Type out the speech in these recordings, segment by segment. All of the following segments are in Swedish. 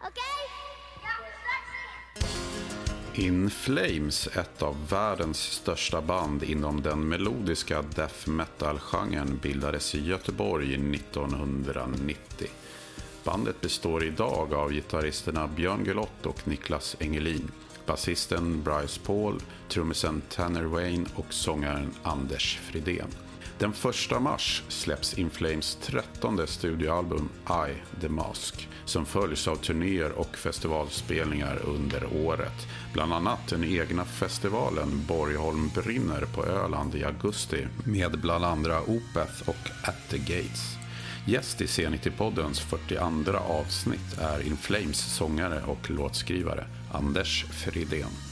Okej? In Flames, ett av världens största band inom den melodiska death metal-genren, bildades i Göteborg 1990. Bandet består idag av gitarristerna Björn Gulott och Niklas Engelin, basisten Bryce Paul, trummisen Tanner Wayne och sångaren Anders Fridén. Den 1 mars släpps In Flames trettonde studioalbum I, The Mask som följs av turnéer och festivalspelningar under året. Bland annat den egna festivalen Borgholm brinner på Öland i augusti med bland andra Opeth och At the Gates. Gäst i C90-poddens 42 avsnitt är In Flames sångare och låtskrivare Anders Fridén.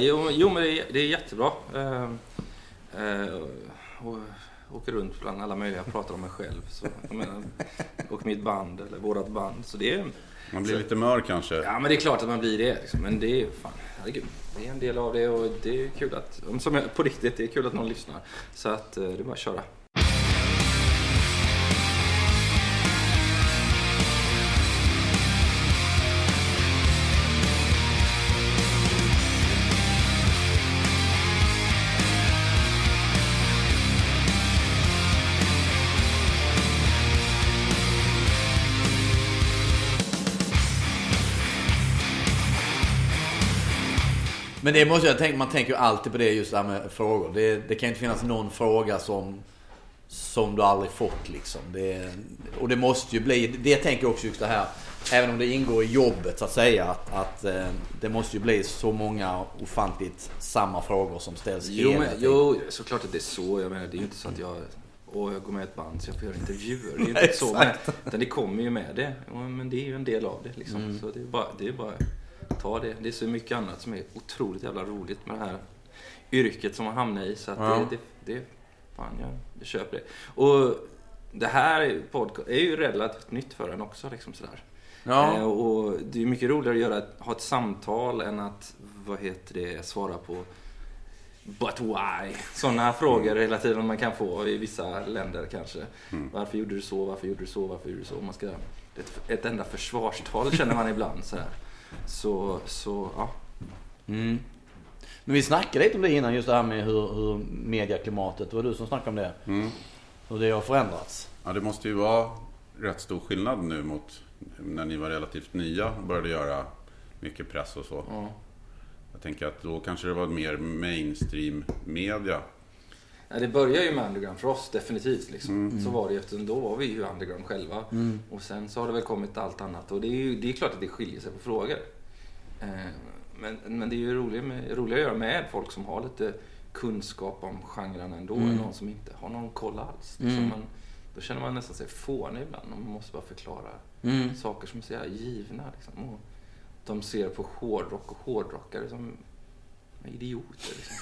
Jo, jo, men det är, det är jättebra. Eh, eh, och, åker runt bland alla möjliga, pratar om mig själv. Så, menar, och mitt band, eller vårat band. Så det är, Man blir lite mör kanske? ja, men det är klart att man blir det. Liksom. Men det är fan, herregud, det är en del av det och det är kul att, som jag, på riktigt, det är kul att någon lyssnar. Så att eh, det är bara att köra. Men det måste jag tänka, man tänker ju alltid på det just det här med frågor. Det, det kan inte finnas någon fråga som, som du aldrig fått liksom. Det, och det måste ju bli, det jag tänker också just det här, även om det ingår i jobbet så att säga, att, att eh, det måste ju bli så många ofantligt samma frågor som ställs Jo, men, jo, såklart att det är så. Jag menar, det är ju inte så att jag, åh, jag går med i ett band så jag får göra intervjuer. Det är ju inte så. Men, utan det kommer ju med det. Men det är ju en del av det liksom. Mm. Så det är bara, det är bara ta det. Det är så mycket annat som är otroligt jävla roligt med det här yrket som man hamnar i. Så att Ja. det, det, det, fan, jag, jag köper det. Och det här podcast är ju relativt nytt för en också. Liksom sådär. Ja. Eh, och det är mycket roligare att göra, ha ett samtal än att, vad heter det, svara på But why? Sådana frågor hela tiden man kan få i vissa länder kanske. Varför gjorde du så? Varför gjorde du så? Varför gjorde du så? Man ska, ett, ett enda försvarstal känner man ibland så här. Så, så ja. Mm. Men vi snackade lite om det innan, just det här med hur, hur mediaklimatet, det var du som snackade om det. Mm. Hur det har förändrats. Ja, det måste ju vara rätt stor skillnad nu mot när ni var relativt nya och började göra mycket press och så. ja. Jag tänker att då kanske det var mer mainstream media. Ja, det börjar ju med underground för oss definitivt. Liksom. Så var det eftersom då var vi ju underground själva. Och sen så har det väl kommit allt annat. Och det är ju det är klart att det skiljer sig på frågor. Eh, men, men det är ju roligt, med, att göra med folk som har lite kunskap om genren ändå. Än någon som inte har någon koll alls. Liksom. Man, då känner man nästan sig fånig ibland. Och man måste bara förklara saker som är så jävla givna. Liksom. Och de ser på hårdrock och hårdrockare som idioter. Liksom,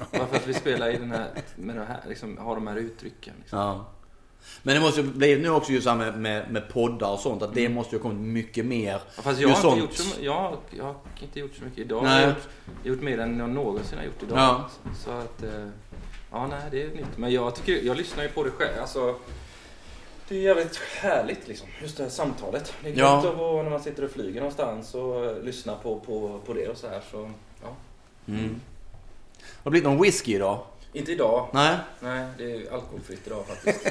här. Bara för att vi spelar i den här, med det här, liksom, har de här uttrycken. Liksom. Ja. Men det måste ju bli nu också just med, med, med poddar och sånt, att det måste ju ha kommit mycket mer. Ja, Fast jag har, inte sånt. gjort så, jag, jag har inte gjort så mycket idag. Nej. Jag har gjort, gjort mer än jag någonsin har gjort idag. Ja. Så att, eh, ja nej det är nytt. Men jag tycker, jag lyssnar ju på det själv. Alltså, det är jävligt härligt liksom, just det här samtalet. Det är Ja. gött att när man sitter och flyger någonstans och eh, lyssna på, på, på det och så här. Så, ja. Mm. Har det blivit någon whisky idag? Inte idag. Nej? Nej, det är alkoholfritt idag faktiskt.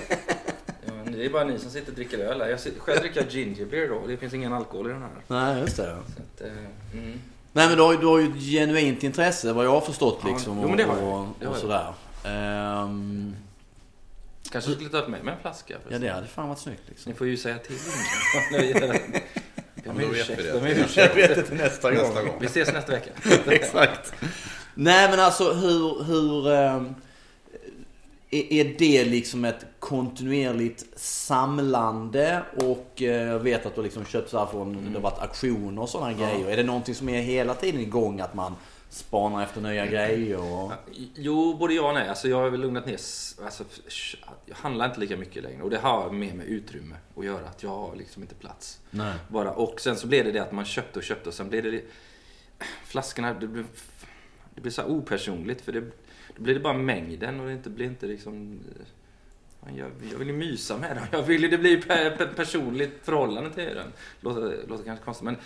ja, det är bara ni som sitter och dricker öl här. Jag sitter, själv dricker jag ginger beer då. Det finns ingen alkohol i den här. Nej, just det. Att, eh, mm. Nej men du har, ju- du har ju ett genuint intresse vad jag har förstått Ja, liksom. jo, men det har jag. och, och jag. sådär. Ehm, Kanske skulle ta upp med mig en flaska. ja förresten. det hade fan varit snyggt liksom. Ni får ju säga till Jag men då vet vi det. Jag ber Jag ursäkt. vet inte nästa gång. Nästa gång. Vi ses nästa vecka. Exakt. Nej men alltså hur, hur... ehm, är är det liksom ett kontinuerligt samlande och eh, jag vet att du liksom köpt så här från, det har varit auktioner och sådana grejer. Är det någonting som är hela tiden igång att man spanar efter nya grejer? Och... Jo, både ja och nej. Alltså jag har väl lugnat ner. Alltså, jag handlar inte lika mycket längre. Och det har mer med utrymme att göra. Att jag har liksom inte plats. Nej. Bara. Och sen så blev det det att man köpte och köpte och sen blev det det flaskorna, det blev, det blev så opersonligt. För det, då blir det bara mängden och det inte, blir inte liksom... Jag, jag vill ju mysa med dem. Jag vill ju det blir per, per, personligt förhållande till den. Låter, låter kanske konstigt men...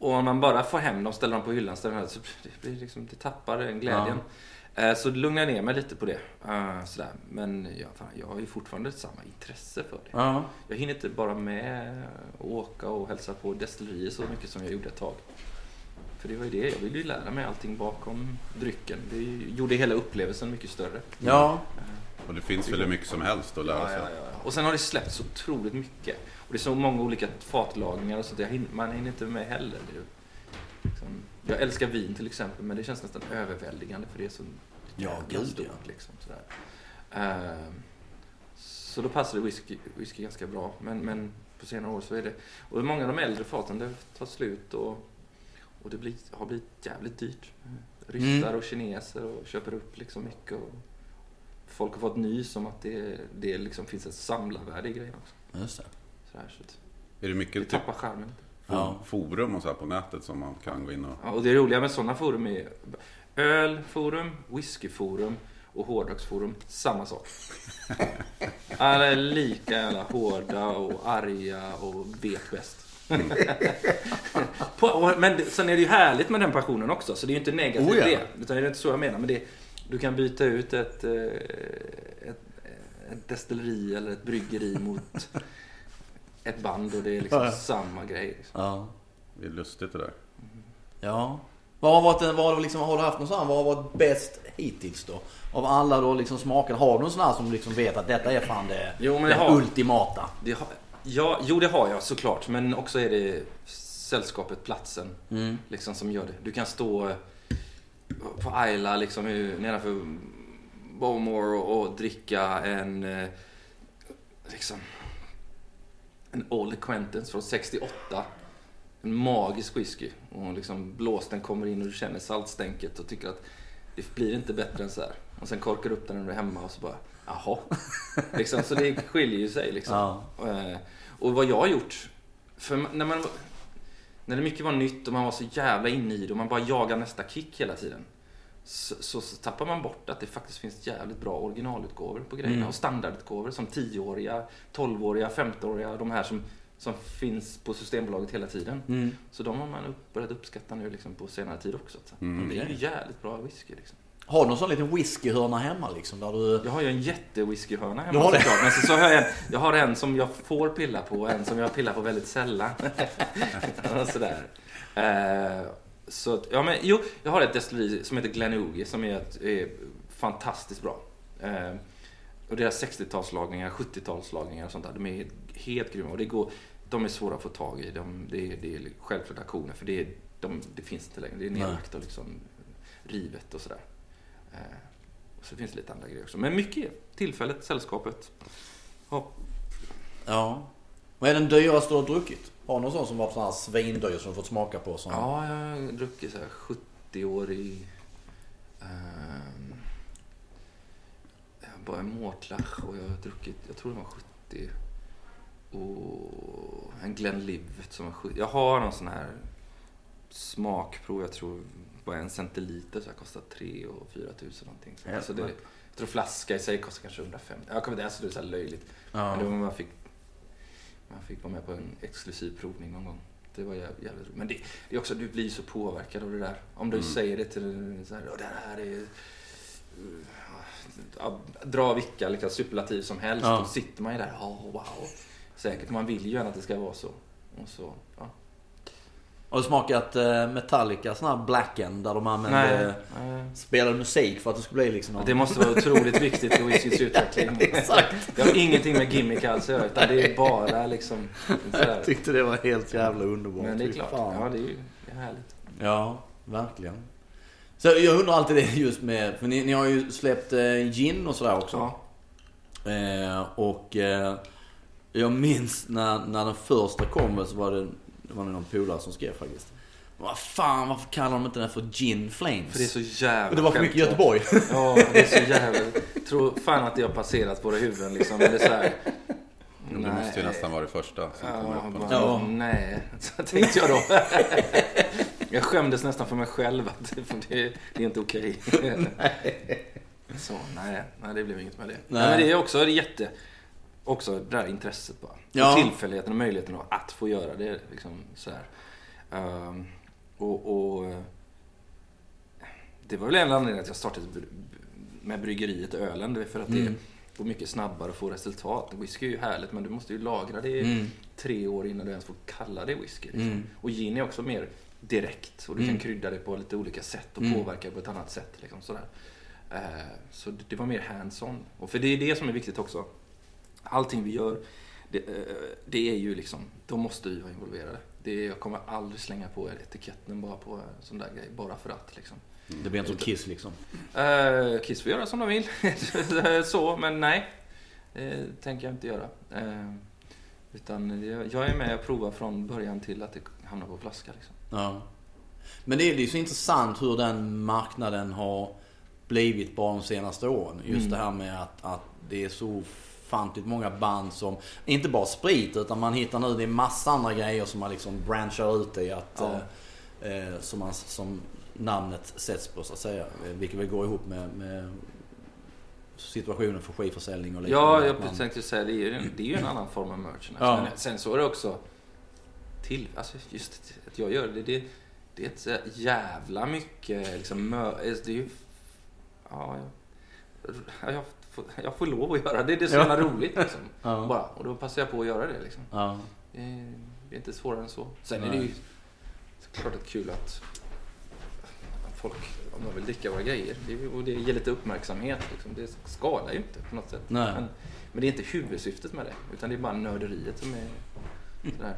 Och om man bara får hem dem, ställer dem på hyllan, ställer dem här, så det blir liksom, det tappar den glädjen. Eh, Så lugnar jag ner mig lite på det. Eh, Sådär. Men jag, fan, jag har ju fortfarande samma intresse för det. Ja. Jag hinner inte bara med att åka och hälsa på destillerier så mycket som jag gjorde ett tag. För det var ju det, jag ville ju lära mig allting bakom drycken. Det gjorde hela upplevelsen mycket större. Ja. Och det finns väl hur mycket som helst att lära Ja, sig. ja, ja. Och sen har det släppts så otroligt mycket. Och det är så många olika fatlagningar och sånt. Hinner, man hinner inte med heller. Det liksom, jag älskar vin till exempel, men det känns nästan överväldigande för det är så Ja, gud, stort. ja. Liksom, sådär. Ehm, så då passade whisky, whisky ganska bra. Men, men på senare år så är det... Och många av de äldre faten, det tar slut och, och det blir, har blivit jävligt dyrt. Ryssar Mm. och kineser och köper upp liksom mycket. Och folk har fått nys om att det, det liksom finns ett samlarvärde i grejen också. Just det. Sådär, så att Är det det mycket typ tappar charmen. Ja. forum och så här på nätet som man kan gå in och... Ja, och det roliga med sådana forum är ölforum, whiskyforum och hårdrocksforum. Samma sak. Alla är lika jävla hårda och arga och vet bäst. På, och, men det- sen är det ju härligt med den passionen också, så det är ju inte negativt Oh ja. det. Utan det är inte så jag menar. Men det, du kan byta ut ett, eh, ett, ett destilleri eller ett bryggeri mot ett band och det är liksom samma grej. Liksom. Ja. Det är lustigt det där. Ja. Vad har, varit, vad har, liksom, har du haft någon sån vad har varit bäst hittills då? Av alla då liksom smaken. Har du någon sån här som liksom vet att detta är fan det, Jo, men det har. ultimata? Det har, ja, jo, det har jag såklart. Men också är det sällskapet, platsen, Mm. liksom, som gör det. Du kan stå eh, på Ayla liksom, nedanför Bowmore och, och dricka en eh, liksom en Old Acquaintance från 68. En magisk whisky. Och liksom blåsten kommer in och du känner saltstänket och tycker att det blir inte bättre än så här. Och sen korkar du upp den när du är hemma och så bara, jaha. liksom, så det skiljer ju sig liksom. Ja. Eh, Och vad jag har gjort, för när man när det mycket var nytt och man var så jävla inne i det och man bara jagar nästa kick hela tiden. Så, så, så tappar man bort att det faktiskt finns jävligt bra originalutgåvor på grejerna. Mm. Och standardutgåvor som 10-åriga, 12-åriga, 15-åriga. De här som, som finns på Systembolaget hela tiden. Mm. Så de har man upp, börjat uppskatta nu liksom på senare tid också. Så. Mm. Det är ju jävligt bra whisky liksom. Har du någon sån liten whiskyhörna hemma liksom? Där du... Jag har ju en jättewhiskyhörna hemma har såklart. Men så, så har jag, en, jag har en som jag får pilla på och en som jag pillar på väldigt sällan. Sådär. Eh, så, att- ja, men, jo, jag har ett destilleri som heter Glenougie som är, ett, är fantastiskt bra. Eh, och deras 60-talslagningar, 70-talslagningar och sånt där, de är helt grymma. Och det går, de är svåra att få tag i. De, det, är, det är självklart auktioner för det, är, de, det finns inte längre. Det är nedlagt och liksom rivet och sådär. Eh, och så finns det lite andra grejer också. Men mycket tillfället, sällskapet. Ja, Ja. Vad är den dyraste du har druckit? Har någon sån som var sån här svindyr som du fått smaka på? Som... ja jag har druckit så här 70-årig... Um, bara en Mortlach och jag har druckit, jag tror den var 70. Och en Glenlivet som var 70. Jag har någon sån här smakprov, jag tror bara en centiliter så här kostar 3 och 4 tusen någonting. Så, Ja, så det, jag tror flaska i sig kostar kanske 150. Jag kommer inte ens det är så löjligt. Ja. Men det var man fick, man fick vara med på en exklusiv provning någon gång. Det var jävligt, roligt. Men det, det är också, du blir så påverkad av det där. Om du Mm. säger det till så här, "Åh, det här är... Ja, dra vilka liksom, superlativ som helst. Ja. Då sitter man ju där, oh, wow. Säkert, man vill ju gärna att det ska vara så. Och så, ja. Har du smakat eh, Metallica sån här Blacken där de använde Nej, spelade musik för att det skulle bli liksom någon... Det måste vara otroligt viktigt för whiskyns utveckling. Exakt. Det har ingenting med gimmick alls att utan det är bara liksom... Jag tyckte det var helt jävla underbart. Men det är klart, fan. ja det är ju det är härligt. Ja, verkligen. Så jag undrar alltid det just med, för ni, ni har ju släppt eh, gin och sådär också. Ja. Eh, och eh, jag minns när, när den första kom så var det, det var någon polare som skrev faktiskt. Vad fan, varför kallar de inte den för Gin Flames? För det är så jävla det var för mycket. Göteborg. Ja, det är så jävla... Jag tror fan att det har passerat våra huvuden liksom. Men det är så här... Det måste ju nästan vara det första som kommer Ja, upp. bara, Ja. Nej, så tänkte jag då. Jag skämdes nästan för mig själv att för det, det är inte okej. Så nej, nej, det blev inget med det. Nej. men det är också jätte... Också det där intresset bara. Ja. Och tillfälligheten och möjligheten att få göra det. Liksom, så här. Ehm, och, och det var väl en anledning att jag startade med bryggeriet och ölen. Det är för att det går mycket snabbare att få resultat. Whisky är ju härligt men du måste ju lagra det i tre år innan du ens får kalla det whisky. Liksom. Och gin är också mer direkt och du kan krydda det på lite olika sätt och påverka det på ett annat sätt. Liksom, sådär. Eh, Så det- det var mer hands-on. Och för det är det som är viktigt också. Allting vi gör, det, eh, det är ju liksom, då måste vi vara involverade. Det jag kommer aldrig slänga på etiketten bara på sån där grej, bara för att liksom. Det blir inte som Kiss liksom. Eh, Kiss får göra som de vill. så, men nej. Det tänker jag inte göra. Eh, utan jag, jag är med och provar från början till att det hamnar på flaska. Liksom. Ja. Men det är ju så intressant hur den marknaden har blivit bara de senaste åren. Just Mm. det här med att, att det är så ofantligt många band som, inte bara sprit utan man hittar nu, det är massa andra grejer som man liksom branchar ut i att, Ja. eh, eh, som, man, som namnet sätts på så att säga. Eh, Vilket väl går ihop med, med situationen för skivförsäljning och liknande. Ja, jag man- tänkte säga det är ju en, det är ju en annan form av merchandise. Ja. Men sen så är det också till, alltså just att jag gör det, det, det är ett så jävla mycket liksom mö, det är ju, ja, jag, jag, jag får lov att göra det. Det är så Ja. jävla roligt liksom. Ja. Bara, och då passar jag på att göra det liksom. Ja. Det är, det är inte svårare än så. Sen är det Nej. ju såklart att kul att folk, om de vill dricka våra grejer. Det, och det ger lite uppmärksamhet. Liksom. Det skadar ju inte på något sätt. Nej. Men, men det är inte huvudsyftet med det. Utan det är bara nörderiet som är sådär.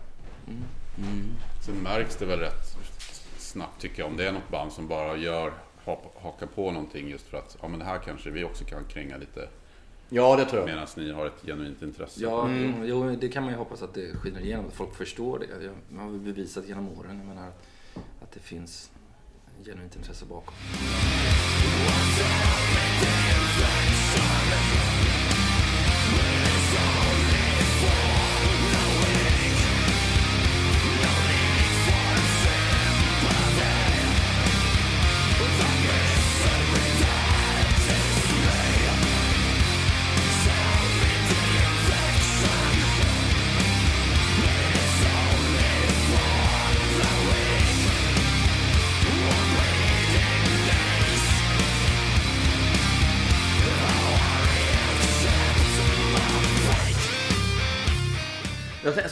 Mm. Mm. Sen märks det väl rätt snabbt tycker jag om det är något band som bara gör hakar på någonting just för att ja men det här kanske vi också kan kränga lite ja, det tror jag. medan ni har ett genuint intresse. Ja, Mm. jo, det kan man ju hoppas att det skiner igenom. Att folk förstår det. Jag- Man har bevisat genom åren jag menar, att det finns genuint intresse bakom.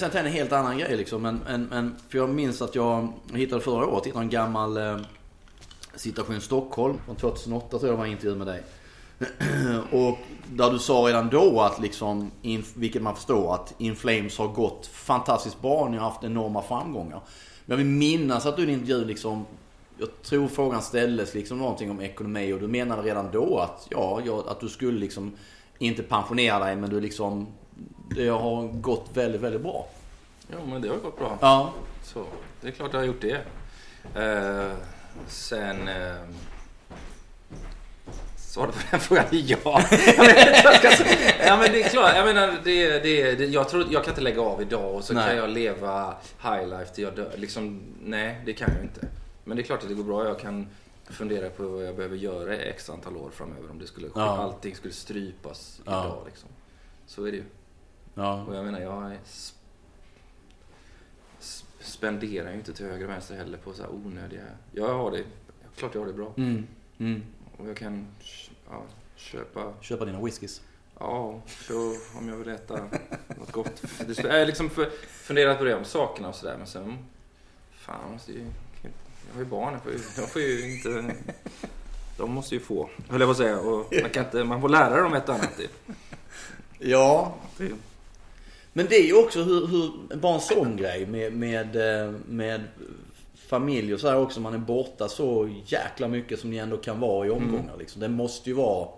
Sen tänkte en helt annan grej liksom. Men, men, men, för jag minns att jag hittade förra året hittade en gammal eh, Situation Stockholm från 2008 tror jag var en intervju med dig. och där du sa redan då att liksom, in, vilket man förstår, att In Flames har gått fantastiskt bra. Ni har haft enorma framgångar. Men jag vill minnas att du i din intervju liksom jag tror frågan ställdes liksom någonting om ekonomi och du menade redan då att ja, ja att du skulle liksom inte pensionera dig men du liksom det har gått väldigt, väldigt bra. Jo, men det har gått bra. Ja. Så, det är klart jag har gjort det. Eh, sen... Eh, Svaret på den frågan är ja. Ja men det är klart. Jag menar, det, det, det, jag, tror, jag kan inte lägga av idag och så Nej. kan jag leva high life till jag dör. Liksom, nej, det kan jag inte. Men det är klart att det går bra. Jag kan fundera på vad jag behöver göra i x antal år framöver. Om det skulle, Ja. allting skulle strypas Ja. idag. Liksom. Så är det ju. Ja. Och jag menar, jag sp- sp- spenderar ju inte till höger och vänster heller på så här onödiga... Jag har det, klart jag har det bra. Mm. Mm. Och jag kan ja, köpa, Köpa dina whiskys. ja, så om jag vill äta något gott. Jag har liksom funderat på det om sakerna och sådär, men sen... Fan, måste ju... Jag har ju barn, jag får ju, jag får ju inte... De måste ju få, höll jag på att säga. Och man, kan inte, man får lära dem ett och annat. Ja. Men det är ju också hur, hur bara en sån grej med, med, eh, med familj och så här också. Man är borta så jäkla mycket som ni ändå kan vara i omgångar. Mm. Liksom. Det måste ju vara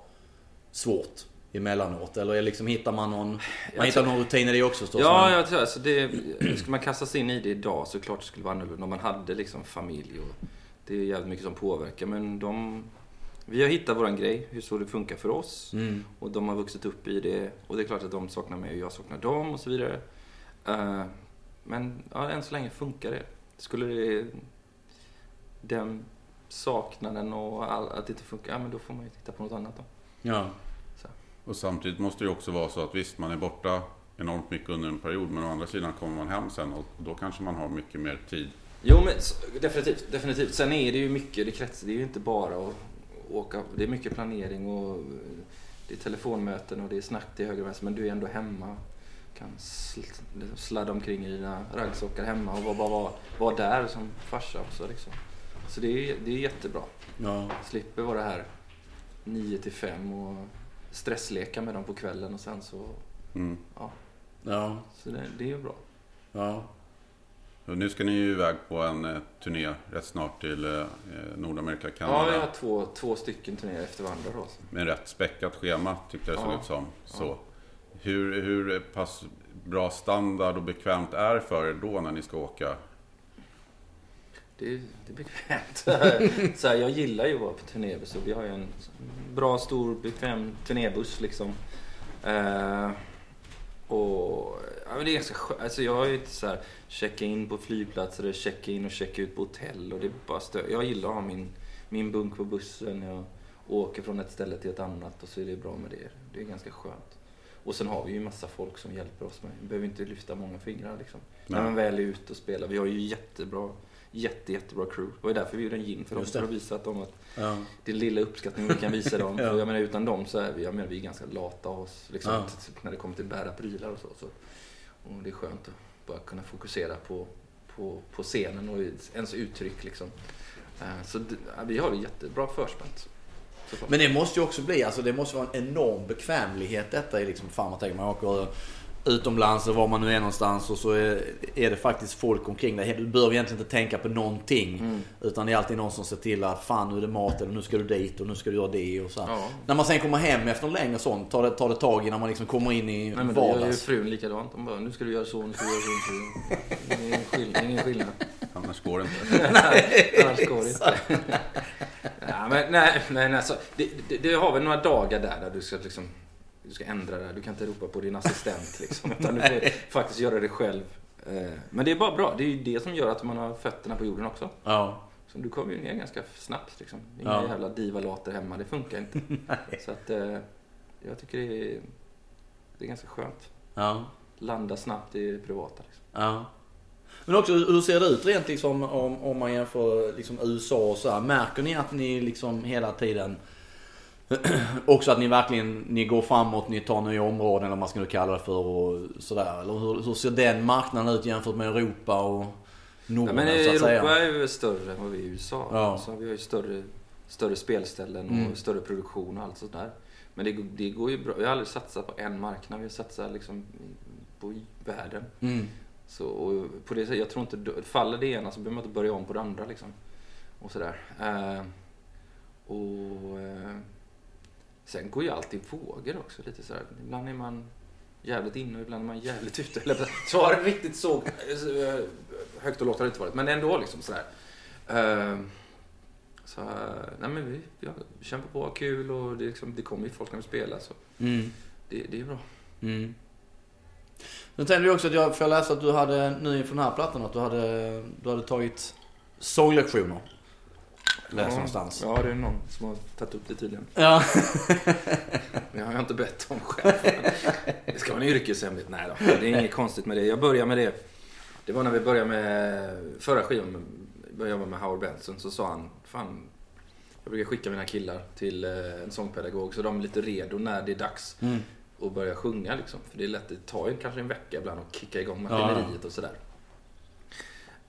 svårt emellanåt. Eller liksom hittar man någon, man Jag hittar tror- någon rutin i det också förstås. Ja, men- jag tror alltså det, skulle man kasta sig in i det idag så klart det skulle vara annorlunda om man hade liksom familj och det är jävligt mycket som påverkar. Men de, vi har hittat våran grej, hur så det funkar för oss. Mm. Och de har vuxit upp i det och det är klart att de saknar mig och jag saknar dem och så vidare. Eh, men ja, än så länge funkar det. Skulle det, den saknaden och all, att det inte funkar, ja men då får man ju titta på något annat då. Ja. Och samtidigt måste det också vara så att visst, man är borta enormt mycket under en period, men å andra sidan kommer man hem sen och då kanske man har mycket mer tid. Jo men definitivt, definitivt. Sen är det ju mycket, det kretsar, det är ju inte bara att åka, det är mycket planering och eh, det är telefonmöten och det är snack till höger och vänster men du är ändå hemma. Kan sl- sladda omkring i dina raggsockar hemma och bara vara, vara där som farsa också liksom. Så det är, det är jättebra. Ja. Slipper vara här 9 till 5 och stressleka med dem på kvällen och sen så, Mm. ja. Ja. Så det, det är ju bra. Ja. Och nu ska ni ju iväg på en eh, turné rätt snart till eh, Nordamerika, Ja, Kanada. vi har två, två stycken turnéer efter varandra då. Med rätt späckat schema tyckte jag det såg Ja. ut som. Så. Ja. Hur, hur pass bra standard och bekvämt är för er då när ni ska åka? Det, det är bekvämt. så här, jag gillar ju att vara på turnébuss och vi har ju en bra, stor, bekväm turnébuss liksom. Eh, och ja, men det är ganska skönt. Alltså jag har ju inte så här checka in på flygplatser eller checka in och checka ut på hotell och det är bara stö- Jag gillar att ha min, min bunk på bussen. Jag åker från ett ställe till ett annat och så är det bra med det. Det är ganska skönt. Och sen har vi ju massa folk som hjälper oss med. Vi behöver inte lyfta många fingrar liksom. När Nej. man väl är ute och spelar. Vi har ju jättebra, jätte, jättebra crew. Det var därför vi gjorde en gin för dem. För att visa att de att Ja. det är lilla uppskattning vi kan visa dem. Ja. För jag menar utan dem så är vi, jag menar, vi är ganska lata av oss. Liksom, Ja. när det kommer till bära prylar och så, så. Och det är skönt att bara kunna fokusera på, på, på scenen och ens uttryck liksom. Eh, Så det, vi har det jättebra förspänt. Men det måste ju också bli, alltså det måste vara en enorm bekvämlighet detta är liksom, fan man tänker man åker utomlands eller var man nu är någonstans och så är, är det faktiskt folk omkring dig. Du behöver egentligen inte tänka på någonting. Mm. Utan det är alltid någon som ser till att fan nu är det mat eller nu ska du dit och nu ska du göra det och så. Ja. När man sen kommer hem efter en längre sån, tar det, tar det tag innan man liksom kommer in i Nej, men då gör ju vardags. frun likadant. De bara, nu ska du göra så, nu ska du göra så. nu ska du- Det är ingen skillnad. Ingen skillnad. Annars går det inte. Annars går det inte. ja, men, nej, men alltså, det, det, det har väl några dagar där, där du ska liksom du ska ändra det. Du kan inte ropa på din assistent liksom. Utan du får faktiskt göra det själv. Eh, Men det är bara bra. Det är ju det som gör att man har fötterna på jorden också. Ja. Så du kommer ju ner ganska snabbt liksom. Inga Ja. jävla divalater hemma. Det funkar inte. Så att eh, jag tycker det är, det är ganska skönt. Ja. Landa snabbt i det privata. Liksom. Ja. Men också hur ser det ut rent liksom om, om man jämför liksom USA och så här. Märker ni att ni liksom hela tiden också att ni verkligen ni går framåt, ni tar nya områden eller vad man ska nu kalla det för och sådär. Eller hur, hur ser den marknaden ut jämfört med Europa och Norden Ja, men så att Europa säga? är ju större än vad vi är i USA. Ja. Så vi har ju större, större spelställen och Mm. större produktion och allt sånt där. Men det, det går ju bra. Vi har aldrig satsat på en marknad. Vi har satsat liksom på världen. Mm. Så och på det sättet, jag tror inte, faller det ena så behöver man inte börja om på det andra liksom. Och sådär. Eh, och eh, sen går ju allt i vågor också lite sådär. Ibland är man jävligt inne och ibland är man jävligt ute. Eller så har det riktigt så eh, högt och lågt har det inte varit. Men ändå liksom sådär. Eh, så, nej men vi, vi, kämpar på, har kul och det, liksom, det kommer ju folk när vi spelar så Mm. det, det är bra. Mm. Sen tänkte vi också att jag får läsa att du hade nu inför den här plattan att du hade, du hade tagit sånglektioner. Läste någonstans. Ja, det är någon som har tagit upp det tydligen. Ja. Har jag inte bett om själv. Det ska vara en yrkeshemlighet. Nej då, det är inget konstigt med det. Jag började med det. Det var när vi började med förra skivan. Började jobba med Howard Benson. Så sa han, fan. Jag brukar skicka mina killar till eh, en sångpedagog så de är lite redo när det är dags Mm. att börja sjunga liksom. För det är lätt, det tar ju kanske en vecka ibland att kicka igång Ja. maskineriet och sådär.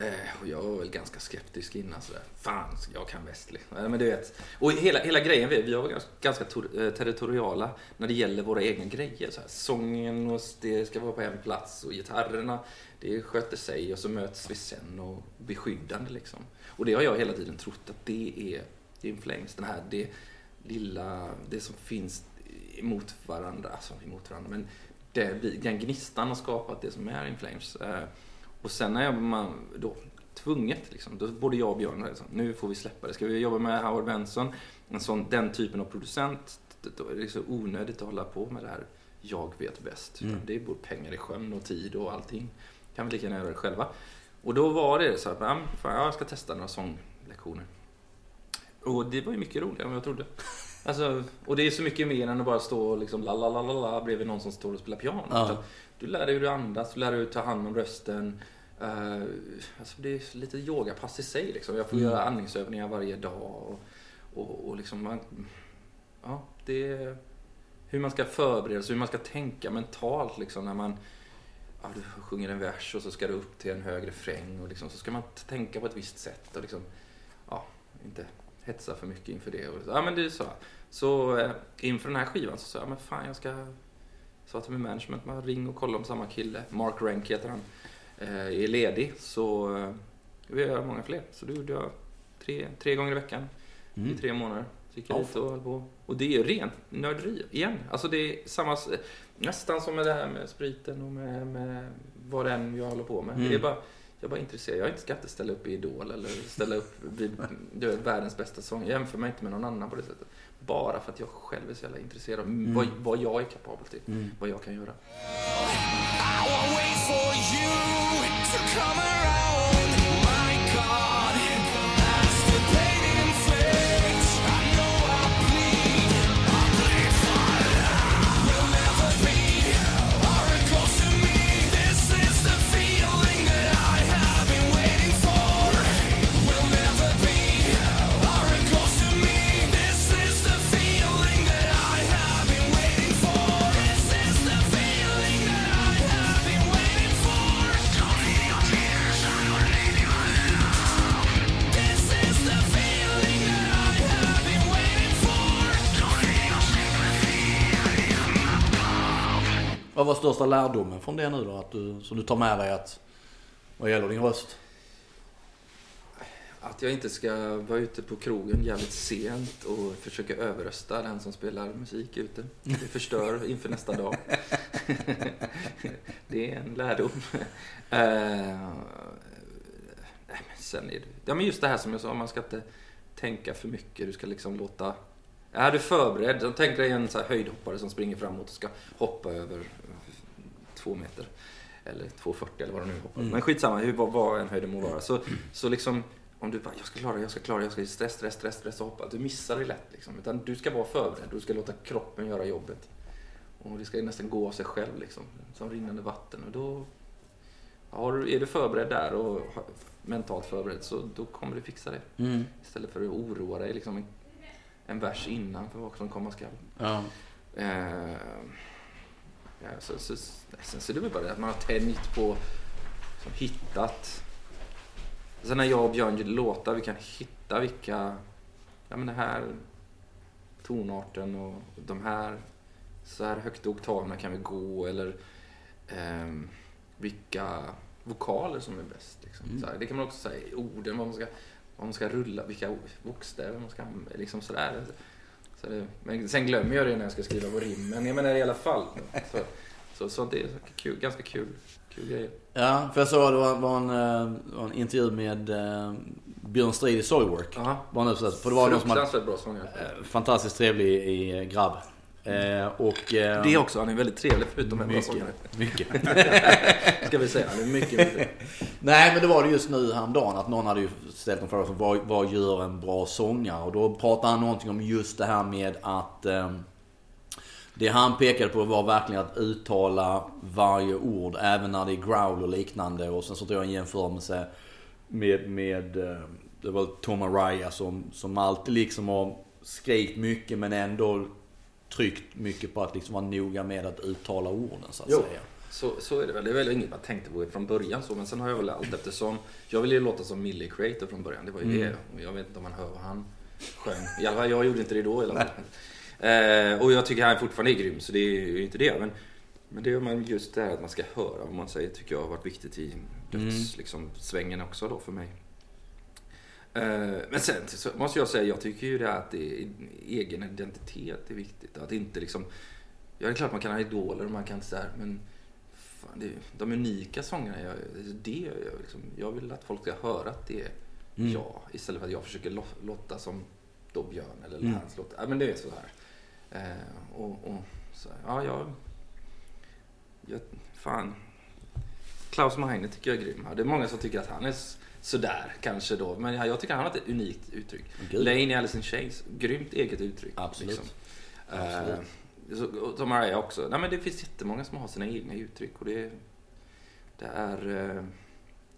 Eh, och jag var väl ganska skeptisk innan sådär. Fan, jag kan bäst. Liksom. Eh, men du vet. Och hela, hela grejen, vi, vi var ganska, ganska ter eh, territoriala när det gäller våra egna grejer. Så här, sången och det ska vara på en plats och gitarrerna, det sköter sig och så möts vi sen och beskyddande liksom. Och det har jag hela tiden trott att det är In Flames, den här, det lilla, det som finns emot varandra, alltså emot varandra, men det, den gnistan har skapat det som är In Flames. Och sen när jag, man, då, tvunget liksom, då både jag och Björn, liksom, nu får vi släppa det. Ska vi jobba med Howard Benson, en sån, den typen av producent, då är det så onödigt att hålla på med det här jag vet bäst. Mm. Det är både pengar i sjön och tid och allting. Kan vi lika gärna göra det själva. Och då var det så att, ja, fan, jag ska testa några sånglektioner. Och det var ju mycket roligare än vad jag trodde. Alltså, och det är så mycket mer än att bara stå och liksom la la la la la bredvid någon som står och spelar piano. Ja. Du lär dig hur du andas, du lär dig hur du tar hand om rösten. Uh, alltså det är lite yogapass i sig liksom. Jag får Mm. göra andningsövningar varje dag. Och, och, och liksom man, ja, det är hur man ska förbereda sig, hur man ska tänka mentalt liksom när man ja, du sjunger en vers och så ska du upp till en hög refräng och liksom, så ska man tänka på ett visst sätt och liksom, ja, inte hetsa för mycket inför det. Och, ja, men det är så. Så eh, inför den här skivan så sa jag, men fan jag ska sa till min management, man ring och kolla om samma kille, Mark Rank heter han, eh, är ledig. Så eh, vi gör många fler. Så då gjorde jag tre, tre gånger i veckan i Mm. tre månader. Så gick jag Ja, dit och höll på. Och det är ju rent nörderi igen. Alltså det är samma, nästan som med det här med spriten och med, med vad det än jag håller på med. Mm. Det är bara, jag är bara intresserad. Jag är inte ska inte ställa upp i Idol eller ställa upp vid du vet, världens bästa sång. Jag jämför mig inte med någon annan på det sättet. Bara för att jag själv är så jävla intresserad av Mm. vad, vad jag är kapabel till. Mm. Vad jag kan göra. Vad var största lärdomen från det nu då? Att du, som du tar med dig att, vad gäller din röst? Att jag inte ska vara ute på krogen jävligt sent och försöka överrösta den som spelar musik ute. Det förstör inför nästa dag. det är en lärdom. Eh, nej, men sen är det... Ja, men just det här som jag sa, man ska inte tänka för mycket. Du ska liksom låta... Är du förberedd? Tänk dig en så här höjdhoppare som springer framåt och ska hoppa över två meter. Eller 2,40 eller vad de nu hoppar. Mm. Men skitsamma, hur, vad, vad en höjd må vara. Så, så liksom, om du bara, jag ska klara det, jag ska klara det, jag ska stress, stress, stress, stress och hoppa. Du missar det lätt liksom. Utan du ska vara förberedd, du ska låta kroppen göra jobbet. Och det ska nästan gå av sig själv liksom. Som rinnande vatten. Och då har är du förberedd där och mentalt förberedd så då kommer du fixa det. Mm. Istället för att oroa dig liksom en, vers innan för vad som komma skall. Ja. Eh, ja, så, så, sen så är det väl bara det att man har tänjt på, liksom, hittat. Sen när jag och Björn gör låtar, vi kan hitta vilka, ja men den här tonarten och de här, så här högt i oktaverna kan vi gå eller ehm, vilka vokaler som är bäst. Liksom. Mm. Så här, det kan man också säga i orden, vad man ska, vad man ska rulla, vilka bokstäver man ska använda, liksom sådär. Så det, men sen glömmer jag det när jag ska skriva på rimmen. Jag menar i alla fall. Så, så, så det är kul, ganska kul, kul grejer. Ja, för jag såg det var, var, en, eh, var en intervju med eh, Björn Strid i Soilwork. För det var som hade, Fruktansvärt bra sångare. eh, fantastiskt trevlig i, i grabb. Eh, och... Eh, Det också, han är väldigt trevlig förutom en mycket, mycket. Ska vi säga. Han är mycket, mycket. Nej men det var det just nu häromdagen att någon hade ju ställt en fråga som vad, vad gör en bra sångare? Och då pratade han någonting om just det här med att ehm, det han pekade på var verkligen att uttala varje ord även när det är growl och liknande. Och sen så tror jag en jämförelse med, med eh, det var Tom Araya som, som alltid liksom har skrikit mycket men ändå tryckt mycket på att liksom vara noga med att uttala orden så att Jo. säga. Så, så är det väl. Det är väl inget man tänkte på från början så, men sen har jag väl allt eftersom. Jag ville ju låta som Millie Creator från början, det var ju det. Och jag vet inte om man hör vad han sjöng. I alla fall, jag gjorde inte det då i alla fall. Eh, och jag tycker han fortfarande är grym, så det är ju inte det. Men, men det är man just det här att man ska höra vad man säger, tycker jag har varit viktigt i döds, liksom, svängen också då för mig. Eh, Men sen så måste jag säga, jag tycker ju det att det egen identitet är viktigt. Att inte liksom, ja det är klart man kan ha idoler och man kan så här, men fan, det, de unika sångerna, jag, det är jag, liksom, jag vill att folk ska höra att det är jag. Istället för att jag försöker låta som då Björn eller Mm. Lance låter. Ja men det är så här. Eh, och, och så här, ja jag, jag, fan. Klaus Meine tycker jag är grym. Det är många som tycker att han är sådär kanske då. Men jag tycker han har ett unikt uttryck. Gud. Lane i Alice in Chains, grymt eget uttryck. Absolut. Eh, så, och som Mariah också. Nej men det finns jättemånga som har sina egna uttryck och det, det är... eh,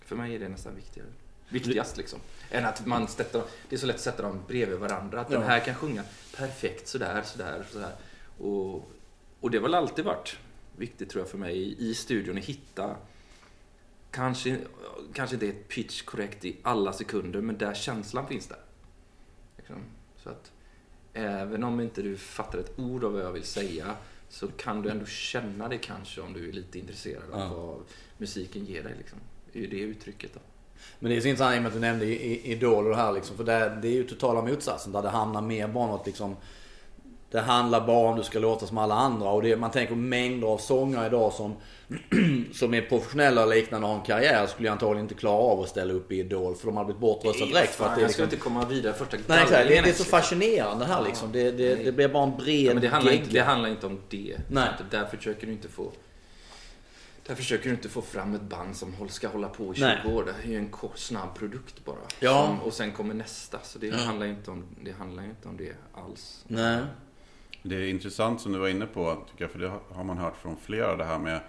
För mig är det nästan viktigare. Viktigast liksom. Än att man sätter Det är så lätt att sätta dem bredvid varandra. Att den Ja. här kan sjunga perfekt sådär, sådär, sådär. Och, och det har väl alltid varit viktigt tror jag för mig i studion att hitta Kanske, kanske inte ett pitch korrekt i alla sekunder, men där känslan finns där. Liksom. Så att även om inte du fattar ett ord av vad jag vill säga så kan du ändå känna det kanske om du är lite intresserad av Ja. vad musiken ger dig. Liksom. Det är ju det uttrycket då. Men det är så intressant i och med att du nämnde Idol och det här liksom. För det, är ju totala motsatsen. Där det handlar mer bara att liksom... Det handlar bara om du ska låta som alla andra. Och det, man tänker mängder av sångare idag som, som är professionella och liknande och har en karriär skulle ju antagligen inte klara av att ställa upp i Idol. För de har blivit bortröstade direkt. För att det jag liksom, inte komma vidare första Nej exakt, det, det är så liksom. fascinerande här liksom. Det, det, det blir bara en bred Ja, men det, handlar inte, det handlar inte om det. Nej. Så Där försöker du inte få där försöker du inte få fram ett band som ska hålla på i 20 Nej. år. Det är ju en kort, snabb produkt bara. Ja. Som, och sen kommer nästa. Så det, handlar inte om, det handlar inte om det alls. Nej. Det är intressant som du var inne på, tycker jag, för det har man hört från flera, det här med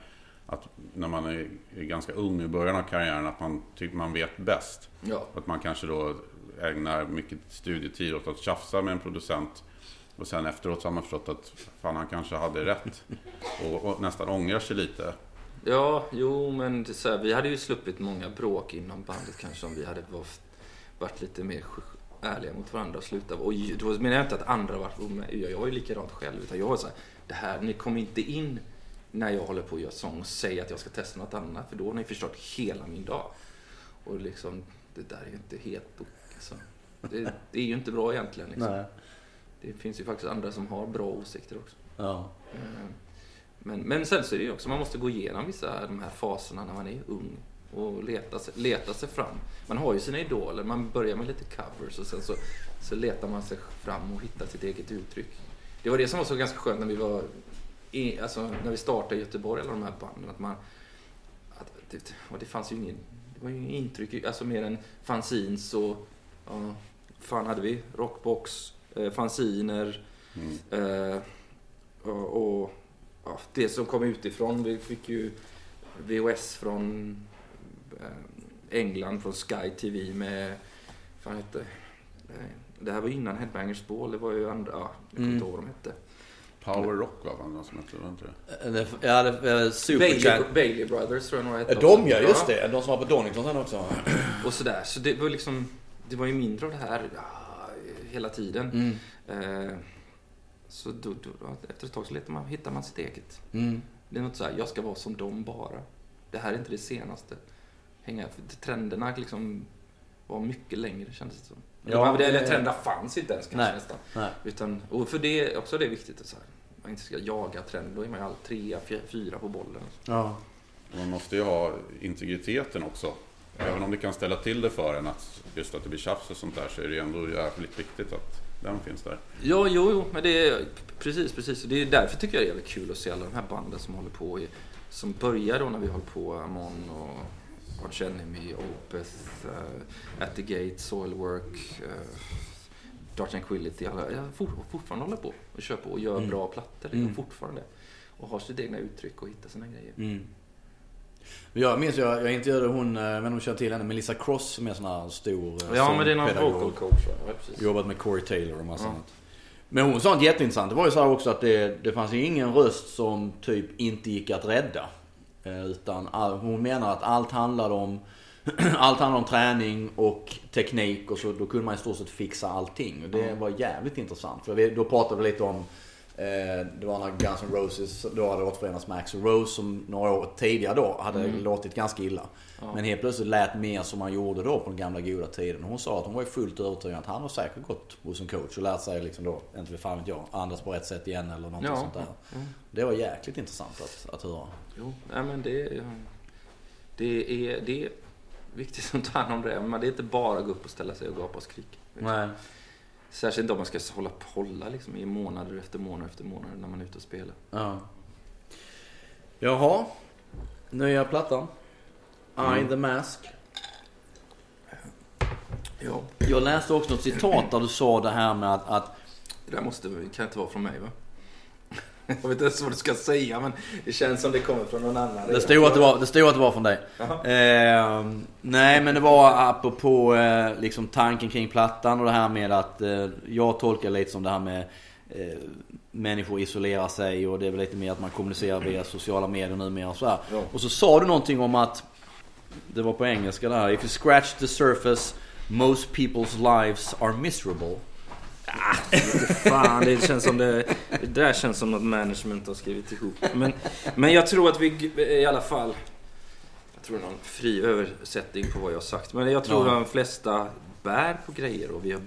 att när man är ganska ung i början av karriären, att man tycker man vet bäst. Ja. Att man kanske då ägnar mycket studietid åt att tjafsa med en producent. Och sen efteråt så har man förstått att fan, han kanske hade rätt. Och, och nästan ångrar sig lite. Ja, jo, men det så här, vi hade ju sluppit många bråk inom bandet kanske om vi hade varit, varit lite mer ärliga mot varandra och slutat. Och då menar jag inte att andra med. Jag jag var ju likadant själv. Utan jag var så här, det här, ni kommer inte in när jag håller på att göra sång och säger att jag ska testa något annat. För då har ni förstört hela min dag. Och liksom, det där är ju inte helt. Alltså. Det, det är ju inte bra egentligen. Liksom. Det finns ju faktiskt andra som har bra åsikter också. Ja. Eh, Men, men sen så är det ju också, man måste gå igenom vissa de här faserna när man är ung och leta sig, leta sig fram. Man har ju sina idoler, man börjar med lite covers och sen så, så letar man sig fram och hittar sitt eget uttryck. Det var det som var så ganska skönt när vi var i, alltså när vi startade i Göteborg, alla de här banden, att man att det, och det fanns ju ingen, det var ju ingen intryck, alltså mer än fanzines och, ja, fan hade vi? Rockbox, eh, fanziner, Mm. Eh, och, och ja, det som kom utifrån, vi fick ju VHS från England, från Sky TV med, vad hette eh, det här var innan Headbangers Ball, det var ju andra, ja, jag kommer Mm. inte ihåg vad de hette. Power Rock var det någon som hette, var inte det? Det- Ja, det, eh, Superchat. Bailey, Bailey Brothers tror jag några hette. De också. ja, just det. De som var på Donington sen också. Och sådär, så det var liksom, det var ju mindre av det här ja, hela tiden. Mm. Eh, så då, då, efter ett tag så letar man, hittar man sitt eget. Mm. Det är något så här, jag ska vara som dem bara. Det här är inte det senaste. Hänga, för trenderna liksom var mycket längre kändes det som. Ja, det, eller det- trenderna fanns inte ens kanske Nej. nästan. Nej. Utan, och för det också det är viktigt att så här, man inte ska jaga trend. Då är man ju all trea, fyra på bollen. Ja. Man måste ju ha integriteten också. Även om det kan ställa till det för en, att just att det blir tjafs och sånt där, så är det ändå jävligt viktigt att den finns där. Ja, jo, jo, men det är precis, precis. Det är därför tycker jag det är jävligt kul att se alla de här banden som håller på i, som börjar då när vi höll på Amon och Arch Enemy, Opeth, uh, At the Gate, Soilwork, uh, Dark Tranquility. Alla, jag for, fortfarande håller på och kör på och gör Mm. bra plattor liksom, Mm. fortfarande. Och har sitt egna uttryck och hittar sina grejer. Mm. Jag minns, jag, jag intervjuade hon, eh, men hon känner till henne, Melissa Cross som är sån här stor Ja, men det är någon sångpedagog. vocal coach? Ja, precis. Jobbat med Corey Taylor och massa Ja. annat. Men hon sa något jätteintressant. Det var ju så här också att det, det fanns ju ingen röst som typ inte gick att rädda. Eh, Utan hon menar att allt handlade om allt handlar om träning och teknik och så då kunde man i stort sett fixa allting. Och det var jävligt intressant. För då pratade vi lite om det var när Guns N' Roses då hade återförenats med Axl Rose som några år tidigare då hade låtit ganska illa. Men helt plötsligt lät mer som han gjorde då på den gamla goda tiden. Hon sa att hon var fullt övertygad att han har säkert gått hos en coach och lärt sig liksom då, inte vet fan vet jag, andas på rätt sätt igen eller någonting Ja. sånt där. Det var jäkligt intressant att, att höra. Jo, nej men det, det, är, det är viktigt att ta hand om det. Men det är inte bara att gå upp och ställa sig och gapa och skrika. Nej. Särskilt inte om man ska hålla på hålla liksom, i månader efter månader efter månader när man är ute och spelar. Ja. Jaha. Nya plattan. I the Mask. Ja. Jag läste också något citat där du sa det här med att, att Det där måste, kan inte vara från mig va? Jag vet inte ens vad du ska säga men det känns som det kommer från någon annan. det stod att det var, det stod att det var från dig. Eh, nej men det var apropå eh, liksom tanken kring plattan och det här med att eh, jag tolkar lite som det här med eh, människor isolerar sig och det är väl lite mer att man kommunicerar via sociala medier numera och så här. Ja. Och så sa du någonting om att det var på engelska det här. If you scratch the surface most people's lives are miserable. Fan, det känns som det... Det där känns som något management har skrivit ihop. Men, men jag tror att vi i alla fall... Jag tror någon fri översättning på vad jag har sagt. Men jag tror Ja. att de flesta bär på grejer och vi, har,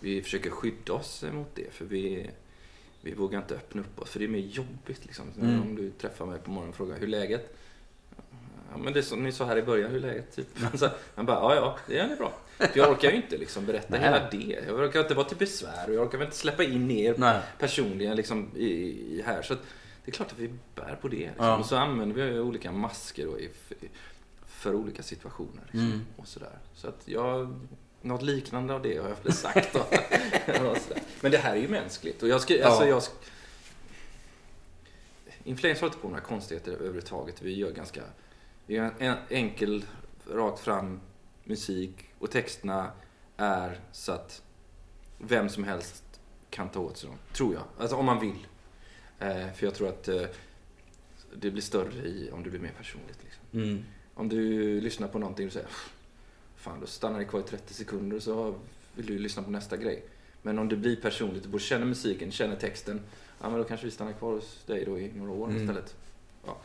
vi försöker skydda oss mot det. För vi, vi vågar inte öppna upp oss. För det är mer jobbigt liksom. Mm. Om du träffar mig på morgonen och frågar hur läget? Ja, men det är som ni sa här i början, hur är läget? Typ. Så, han bara, ja ja, det är bra. För jag orkar ju inte liksom berätta Nej. hela det. Jag orkar inte vara till besvär och jag orkar väl inte släppa in er Nej. personligen liksom i, i här. Så det är klart att vi bär på det. Liksom. Ja. Och så använder vi olika masker då i, för olika situationer. Liksom. Mm. Och sådär. Så att jag, något liknande av det har jag väl sagt. Då. Men det här är ju mänskligt. Och jag skri, alltså, Ja. jag, sk- Inflames håller inte på några konstigheter överhuvudtaget. Vi gör ganska vi gör en enkel, rakt fram musik och texterna är så att vem som helst kan ta åt sig dem. Tror jag. Alltså om man vill. Eh, för jag tror att eh, det blir större i om det blir mer personligt. Liksom. Mm. Om du lyssnar på någonting och säger Fan, då stannar det kvar i 30 sekunder och så vill du lyssna på nästa grej. Men om det blir personligt, du känner musiken, känner texten. Ja, men då kanske vi stannar kvar hos dig då i några år Mm. istället. Ja.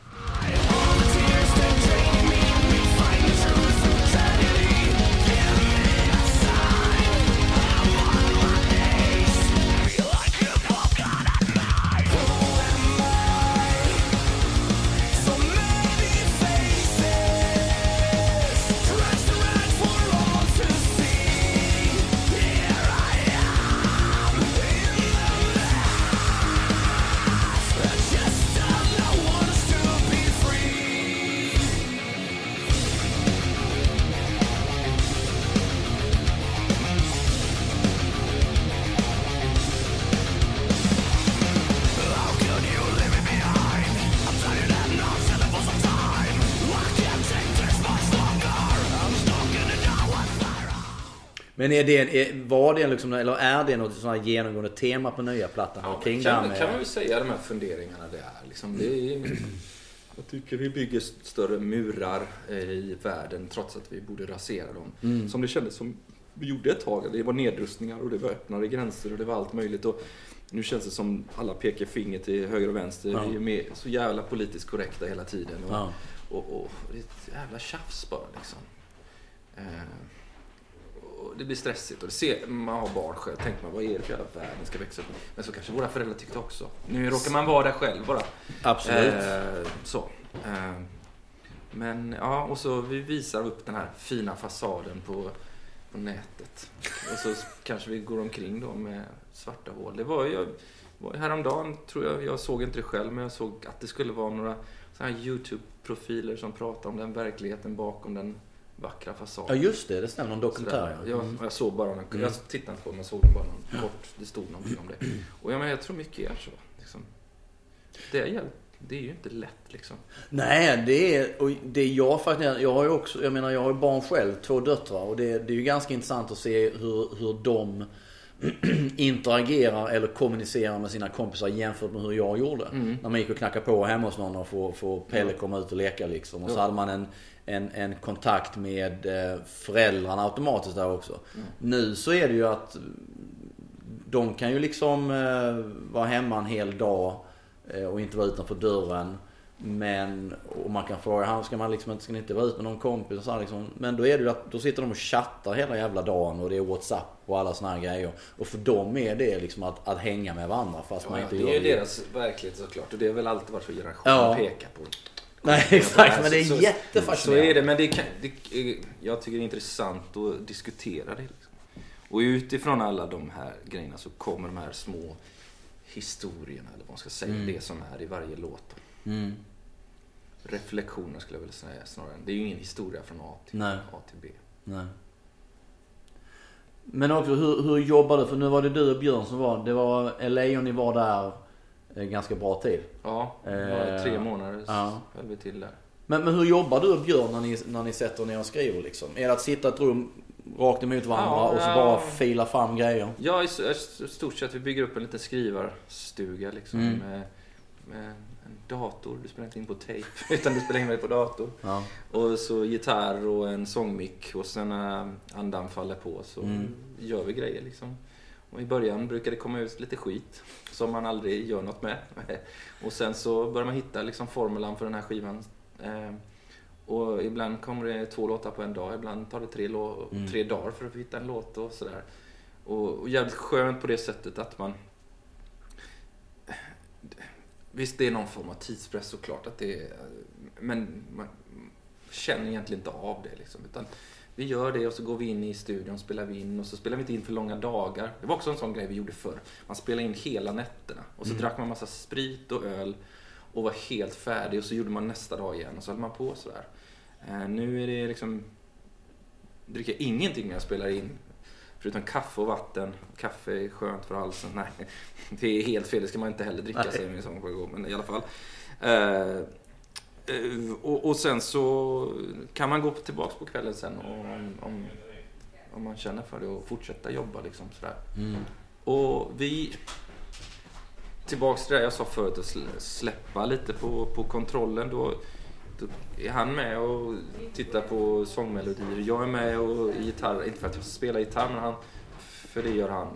Men är det, är, var det liksom, eller är det något sånt här genomgående tema på nya plattan? Ja, kring kan, med... kan man väl säga de här funderingarna det är. Liksom, det är jag tycker vi bygger större murar eh, i världen trots att vi borde rasera dem. Mm. Som det kändes som vi gjorde ett tag. Det var nedrustningar och det var öppnare gränser och det var allt möjligt. Och nu känns det som alla pekar finger till höger och vänster. Ja. Vi är med, så jävla politiskt korrekta hela tiden. Och, Ja. och, och det är ett jävla tjafs bara liksom. Eh, och det blir stressigt och ser, man har barn själv. Tänker man, vad är det för jävla värld den ska växa upp? Men så kanske våra föräldrar tyckte också. Nu råkar man vara där själv bara. Absolut. Eh, så. Eh, men ja, och så vi visar upp den här fina fasaden på, på nätet. Och så kanske vi går omkring då med svarta hål. Det var ju häromdagen, tror jag, jag såg inte det själv, men jag såg att det skulle vara några så här YouTube-profiler som pratar om den verkligheten bakom den vackra Ja fasaden. just det, det stämmer. Någon dokumentär ja. Jag, Mm. jag såg bara någon, Mm. jag tittade inte på den, men såg bara någon kort, det stod någonting om det. Och jag, men jag tror mycket är så. Liksom. Det, är, det är ju inte lätt liksom. Nej, det är, och det är jag faktiskt. Jag har ju också, jag menar jag har ju barn själv, två döttrar. Och det, det är ju ganska intressant att se hur, hur de interagerar eller kommunicerar med sina kompisar jämfört med hur jag gjorde. När man gick och knackade på hemma hos någon och få, få Pelle komma ut och leka liksom. Och så Ja. hade man en, en, en kontakt med eh, föräldrarna automatiskt där också. Nu så är det ju att de kan ju liksom eh, vara hemma en hel dag eh, och inte vara utanför dörren. Men, och man kan fråga, "Han, ska man liksom inte, ska ni inte vara ute med någon kompis? Och så här liksom. Men då är det ju att, då sitter de och chattar hela jävla dagen och det är WhatsApp och alla såna här grejer. Och för dem är det liksom att, att hänga med varandra fast man Ja, inte det gör är ju deras verklighet såklart och det har väl alltid varit så generationer Ja. pekar på. Nej exakt, men det är Så- jättefascinerande. Så är det, men det kan, det, eh, jag tycker det är intressant att diskutera det. Liksom. Och utifrån alla de här grejerna så kommer de här små historierna, eller vad man ska säga, det som är i varje låt. Mm. Reflektioner skulle jag vilja säga snarare. Det är ju ingen historia från A till, Nej. A till B. Nej. Men också hur, hur jobbar du? För nu var det du och Björn som var, det var och ni var där ganska bra tid. Ja, Eh, tre månader ja. höll vi till där. Men, men hur jobbar du och Björn när ni, när ni sätter er ner och skriver liksom? Är det att sitta i ett rum rakt emot varandra Ja, och så bara fila fram grejer? Ja, i stort sett. Vi bygger upp en liten skrivarstuga liksom. Mm. Med, med en dator. Du spelar inte in på tape, utan du spelar in det på dator. Ja. Och så gitarr och en sångmick. Och sen när andan faller på så Mm. gör vi grejer liksom. Och i början brukar det komma ut lite skit som man aldrig gör något med. Och sen så börjar man hitta liksom formulan för den här skivan. Eh, Och ibland kommer det två låtar på en dag, ibland tar det tre, Mm. tre dagar för att hitta en låt och sådär. Och, och jävligt skönt på det sättet att man... Visst, det är någon form av tidspress såklart. Att det är, men man känner egentligen inte av det. Liksom, utan vi gör det och så går vi in i studion, spelar vi in och så spelar vi inte in för långa dagar. Det var också en sån grej vi gjorde förr. Man spelade in hela nätterna och så drack man massa sprit och öl och var helt färdig och så gjorde man nästa dag igen och så höll man på sådär. Eh, nu är det liksom... Dricker jag ingenting när jag spelar in. Förutom kaffe och vatten. Kaffe är skönt för halsen. Nej, det är helt fel. Det ska man inte heller dricka, Nej. säger min sång gång. Men i alla fall. Eh, och, och sen så kan man gå tillbaks på kvällen sen och, om, om, om man känner för det och fortsätta jobba liksom sådär. Mm. Och vi... Tillbaks till det jag sa förut, att sl- släppa lite på, på kontrollen. Då, då är han med och tittar på sångmelodier. Jag är med och gitarr, inte för att jag spelar gitarr, men han, för det gör han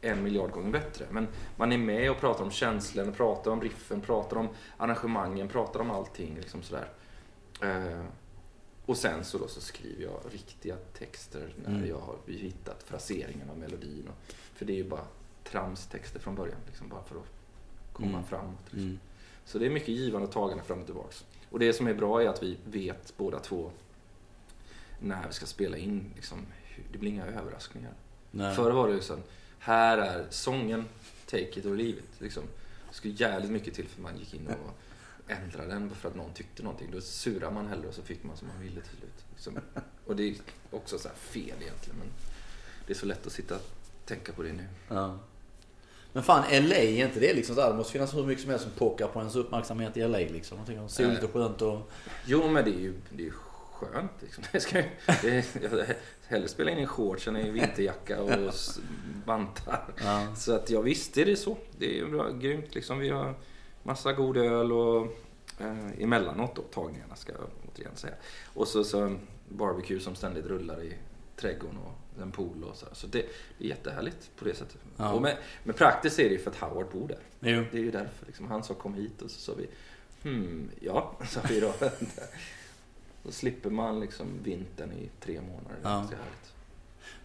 en miljard gånger bättre. Men man är med och pratar om känslan, pratar om riffen, pratar om arrangemangen, pratar om allting. Liksom sådär. Eh, och sen så, då så skriver jag riktiga texter när Mm. jag har hittat fraseringen av melodin. Och, för det är ju bara tramstexter från början, liksom, bara för att komma Mm. framåt. Liksom. Mm. Så det är mycket givande och tagande fram och tillbaks. Och det som är bra är att vi vet båda två när vi ska spela in. Liksom, det blir inga överraskningar. Nej. Förr var det ju så här är sången, take it or leave it. Liksom. Det skulle jävligt mycket till för man gick in och ändrade den för att någon tyckte någonting. Då surade man hellre och så fick man som man ville till slut. Liksom. Och det är också så här fel egentligen. Men det är så lätt att sitta och tänka på det nu. Ja. Men fan LA, är inte det liksom där? Det måste finnas hur mycket som helst som pockar på ens uppmärksamhet i LA liksom. Jag tänker soligt och skönt och... Jo, men det är ju det är skönt. Liksom. Det ska, det, hellre spela in i shorts än i vinterjacka och bantar. Ja. Så att ja, visst är det så. Det är bra, grymt liksom. Vi har massa god öl och eh, emellanåt då, tagningarna ska jag återigen säga. Och så, så barbecue som ständigt rullar i trädgården och en pool och så. här. Så det, det är jättehärligt på det sättet. Ja. Och med, men praktiskt är det ju för att Howard bor där. Jo. Det är ju därför. Liksom. Han sa kom hit och så sa vi hmm, ja, sa vi då. Då slipper man liksom vintern i tre månader. Det är Ja. ganska härligt.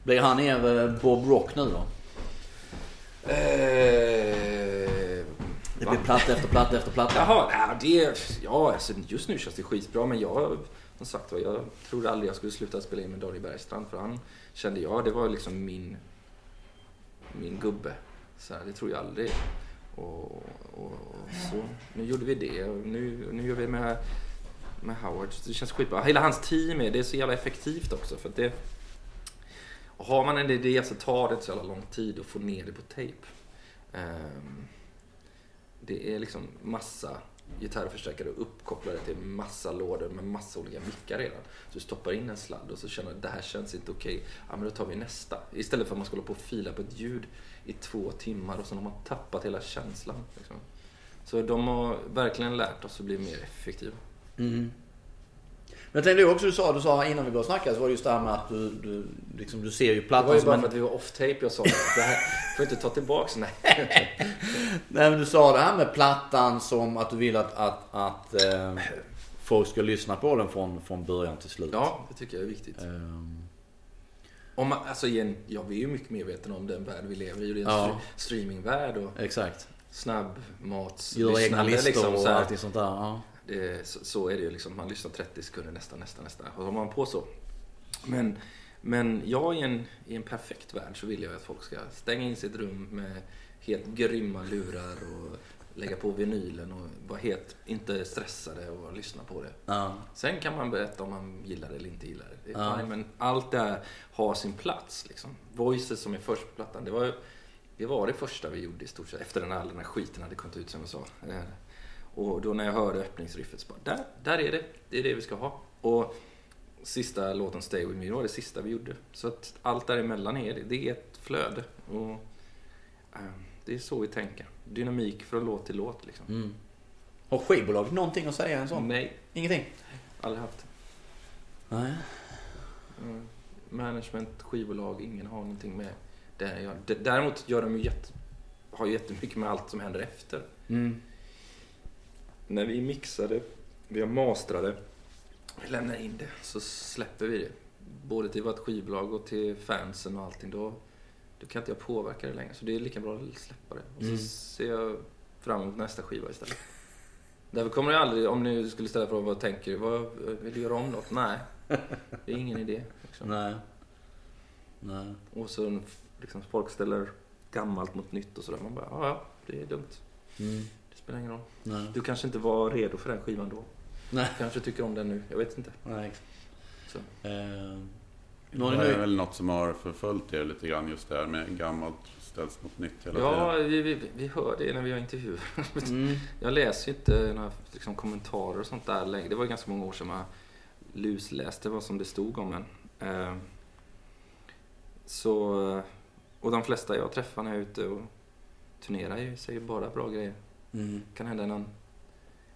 Blir han er eh, Bob Rock nu då? Eh, Det blir platta efter platta efter platta. Jaha, ja, det, ja alltså, just nu känns det skitbra men jag, som sagt jag trodde aldrig jag skulle sluta spela in med David Bergstrand för han kände jag, det var liksom min, min gubbe. Så det tror jag aldrig. Och, och, och så, nu gjorde vi det nu, nu gör vi med, med Howard. Det känns skitbra. Hela hans team är, det är så jävla effektivt också för att det och har man en idé så tar det inte så jävla lång tid att få ner det på tejp. Um, ehm, det är liksom massa gitarrförstärkare uppkopplade till massa lådor med massa olika mickar redan. Så du stoppar in en sladd och så känner du att det här känns inte okej. Ja, men då tar vi nästa. Istället för att man ska hålla på och fila på ett ljud i två timmar och sen har man tappat hela känslan. Liksom. Så de har verkligen lärt oss att bli mer effektiva. Men jag tänkte också du sa, du sa innan vi började snacka så var det just det här med att du, du, liksom, du ser ju Det var plattan ju som bara en... för att vi var off-tape jag sa det. Här får inte ta tillbaks. Nej. Nej men du sa det här med plattan som att du vill att, att, att eh, folk ska lyssna på den från, från början till slut. Ja, det tycker jag är viktigt. Ehm, Om man, alltså igen, ja, vi är ju mycket medvetna om den värld vi lever i. Det är en Ja. stre- streamingvärld och exakt. snabbmats Göra egna listor liksom, och allting sånt där. Ja. Det, så, så är det ju liksom. Man lyssnar 30 sekunder nästa, nästa, nästa. Och så har man på så. Men, men jag i en, i en perfekt värld så vill jag att folk ska stänga in sitt rum med helt grymma lurar och lägga på vinylen och vara helt, inte stressade och lyssna på det. Ja. Sen kan man berätta om man gillar det eller inte gillar det. det fine, men allt det här har sin plats. Liksom. Voices som är först på plattan, det var, det var det första vi gjorde i stort sett. Efter den här, den här skiten hade kommit ut som jag sa. Och då när jag hörde öppningsriffet så bara, där, där är det. Det är det vi ska ha. Och sista låten Stay With Me, var det sista vi gjorde. Så att allt däremellan är det, det är ett flöde. Och eh, det är så vi tänker. Dynamik från låt till låt liksom. Mm. Har skivbolaget någonting att säga en sån? Nej, Ingenting? aldrig haft. Nej. Mm. Management, skivbolag, ingen har någonting med det. D- Däremot gör de ju jätte, har ju jättemycket med allt som händer efter. Mm. När vi mixade, vi har mastrade, vi lämnar in det, så släpper vi det. Både till vårt skivbolag och till fansen och allting. Då, då kan inte jag påverka det längre. Så det är lika bra att släppa det. Och så Mm. ser jag fram emot nästa skiva istället. Därför kommer det aldrig, om ni skulle ställa frågan vad tänker du? Vad, vill du göra om något? Nej, det är ingen idé. Liksom. Nej. Nej. Och så liksom, folk ställer gammalt mot nytt och sådär. Man bara, ja, ja, det är dumt. Mm. Det spelar ingen roll. Nej. Du kanske inte var redo för den skivan då. Nej. Kanske tycker om den nu. Jag vet inte. Nej. Så. Eh, Det någon är är nu... väl något som har förföljt er lite grann just det här med gammalt ställs mot nytt hela Ja, tiden. vi, vi, vi hör det när vi har intervjuer. Mm. Jag läser ju inte några liksom, kommentarer och sånt där längre. Det var ju ganska många år sedan man lusläste vad som det stod om en. Eh, så, och de flesta jag träffar när jag är ute och turnerar ju säger bara bra grejer. Mm. kan hända någon,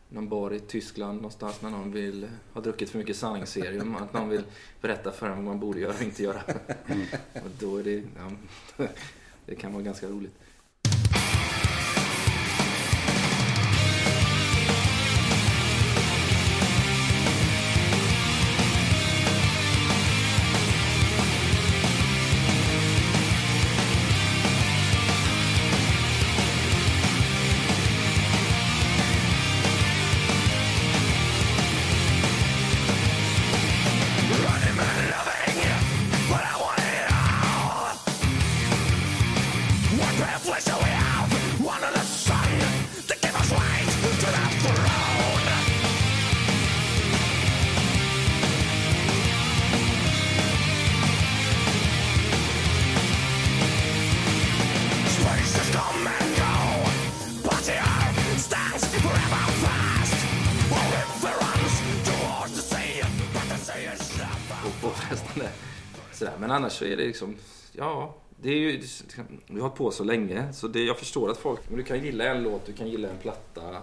någon bar i Tyskland någonstans när någon vill ha druckit för mycket sanningsserium. Att någon vill berätta för en vad man borde göra och inte göra. Och då är det, ja, det kan vara ganska roligt. Men annars så är det liksom, ja, det är ju, vi har hållit på så länge så det, jag förstår att folk, men du kan gilla en låt, du kan gilla en platta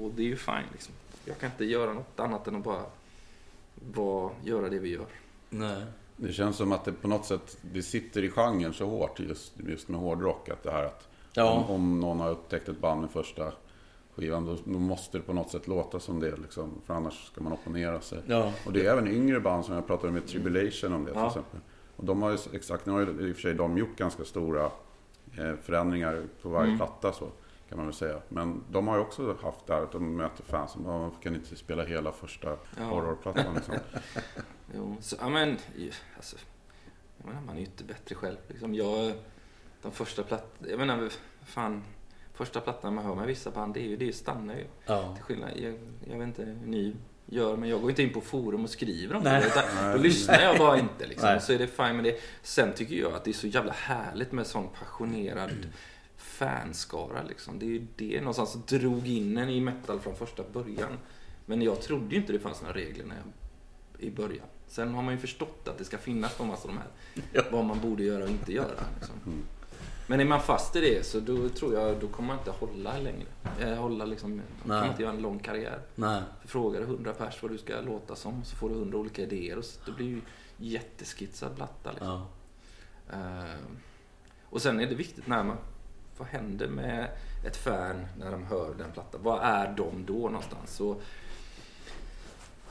och det är ju fine liksom. Jag kan inte göra något annat än att bara, bara göra det vi gör. Nej. Det känns som att det på något sätt, det sitter i genren så hårt just, just med hårdrock. Att det här att Ja. om, om någon har upptäckt ett band med första skivan, då, då måste det på något sätt låta som det. Liksom, för annars ska man opponera sig. Ja. Och det är även yngre band som jag pratade med Tribulation om det till Ja. exempel. Och de har ju exakt, nu har ju i och för sig de gjort ganska stora eh, förändringar på varje Mm. platta så. Kan man väl säga. Men de har ju också haft det här att de möter fans som "Ja, varför kan inte spela hela första Ja. horrorplattan liksom. Jo, så, ja men, ju, alltså, jag menar, man är ju inte bättre själv. Liksom, jag, de första plattorna, jag menar, fan, första plattan man hör med vissa band, det är ju, det stannar ju. Ja. Till skillnad, jag, jag vet inte hur ni gör, men jag går inte in på forum och skriver om Nej. det. Utan, Nej. då lyssnar jag bara inte liksom. Nej. Så är det fine med det. Sen tycker jag att det är så jävla härligt med sån passionerad fanskara liksom. Det är ju det någonstans som drog in en i metal från första början. Men jag trodde ju inte det fanns några regler när jag, i början. Sen har man ju förstått att det ska finnas på massa av de här. Vad man borde göra och inte göra. Liksom. Men är man fast i det så då tror jag då kommer man inte hålla längre. Eh, hålla liksom, man Nej. kommer inte göra en lång karriär. Nej. Frågar du 100 pers vad du ska låta som så får du 100 olika idéer och så det blir ju jätteskitsad platta. Liksom. Ja. Ehm, och sen är det viktigt när man, vad händer med ett fan när de hör den plattan? Vad är de då någonstans? Så,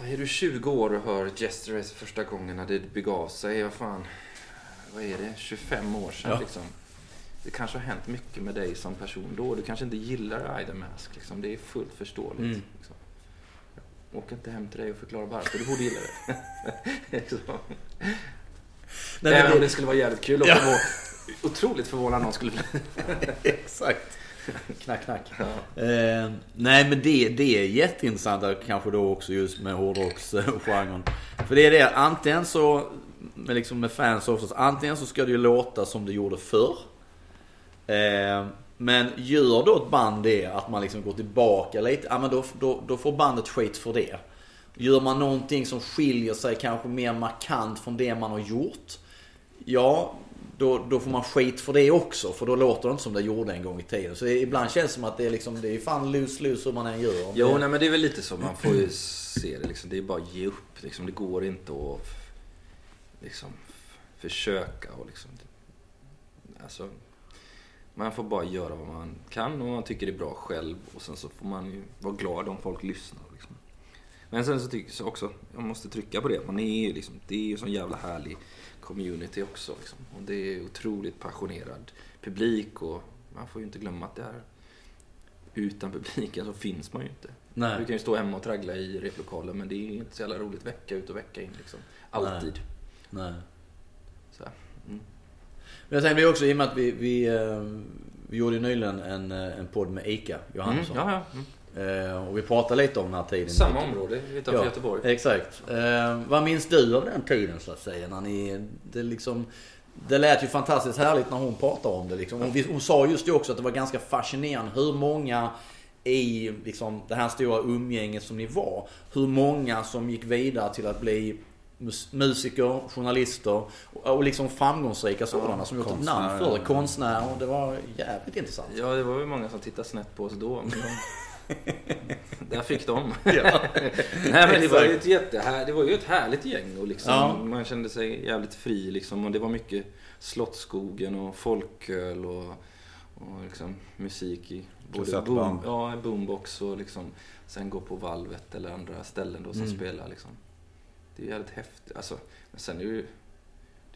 är du 20 år och hör Yesterdays första gången när det begav sig? Vad fan, vad är det? 25 år sedan Ja. liksom. Det kanske har hänt mycket med dig som person då. Du kanske inte gillar Ida Mask. Liksom. Det är fullt förståeligt. Mm. Liksom. Åker inte hem till dig och förklarar varför du borde gilla det. Liksom. Nej, Även men om det, det skulle vara jävligt kul och Ja. förvå- otroligt förvånad någon skulle bli... exakt. Knack, knack. Eh, nej men det, det är jätteintressant kanske då också just med hårdrocksgenren. För det är det, antingen så, med, liksom med fans oftast, antingen så ska det ju låta som det gjorde förr. Eh, men gör då ett band det, att man liksom går tillbaka lite, ja men då, då, då får bandet skit för det. Gör man någonting som skiljer sig kanske mer markant från det man har gjort. Ja, då, då får man skit för det också. För då låter det inte som det gjorde en gång i tiden. Så det, ibland känns det som att det är liksom, det är fan lose-lose hur man än gör. Jo, det, nej, men det är väl lite så. Man får ju se det liksom. Det är bara att ge upp. Liksom. Det går inte att liksom, försöka och liksom... Alltså, man får bara göra vad man kan och man tycker det är bra själv. Och sen så får man ju vara glad om folk lyssnar. Liksom. Men sen så tycker jag också, jag måste trycka på det, man är ju liksom, det är ju sån jävla härlig community också. Liksom. Och det är otroligt passionerad publik och man får ju inte glömma att det är utan publiken så finns man ju inte. Nej. Du kan ju stå hemma och traggla i replokalen men det är inte så jävla roligt vecka ut och vecka in liksom. Alltid. Nej. Mm. Men jag tänkte också i och med att vi, vi, eh, vi gjorde ju nyligen en, eh, en podd med Ika Mm, Johannesson. ja, ja. Mm. Eh, och vi pratade lite om den här tiden. Samma område utanför Göteborg. Exakt. Eh, vad minns du av den tiden så att säga? När ni, det, liksom, det lät ju fantastiskt härligt när hon pratade om det. Liksom. Hon, hon sa just det också att det var ganska fascinerande hur många i liksom, det här stora umgänget som ni var. Hur många som gick vidare till att bli mus- musiker, journalister och, och liksom framgångsrika sådana som gjort ett namn för det. konstnärer. Det var jävligt intressant. Ja, det var ju många som tittade snett på oss då. Men de... Där fick de. Ja. Nej men det var ju ett jättehär... det var ju ett härligt gäng och liksom, Ja. man kände sig jävligt fri liksom. Och det var mycket Slottsskogen och folköl och, och liksom musik i både boom, ja, boombox och liksom sen gå på valvet eller andra ställen då som Mm. spelar liksom. Det är jävligt häftigt. Alltså, men sen är det ju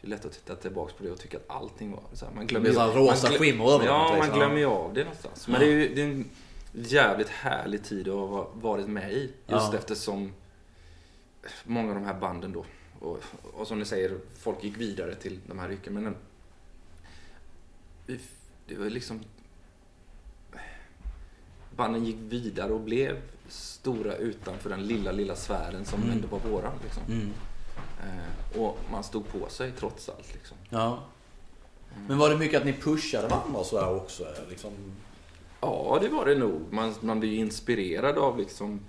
det är lätt att titta tillbaks på det och tycka att allting var så här, man Det glömmer så här man rosa glö- skimmer över det Ja, man vis. glömmer ju av det någonstans. Men Ja. det är ju det är en jävligt härlig tid att ha varit med i. Just Ja. eftersom många av de här banden då, och, och som ni säger, folk gick vidare till de här yrken. Men det var liksom... Banden gick vidare och blev stora utanför den lilla, lilla sfären som Mm. ändå var våran. Liksom. Mm. Eh, och man stod på sig trots allt. Liksom. Ja. Men var det mycket att ni pushade varandra och sådär också? Liksom? Ja, det var det nog. Man, man blir ju inspirerad av liksom...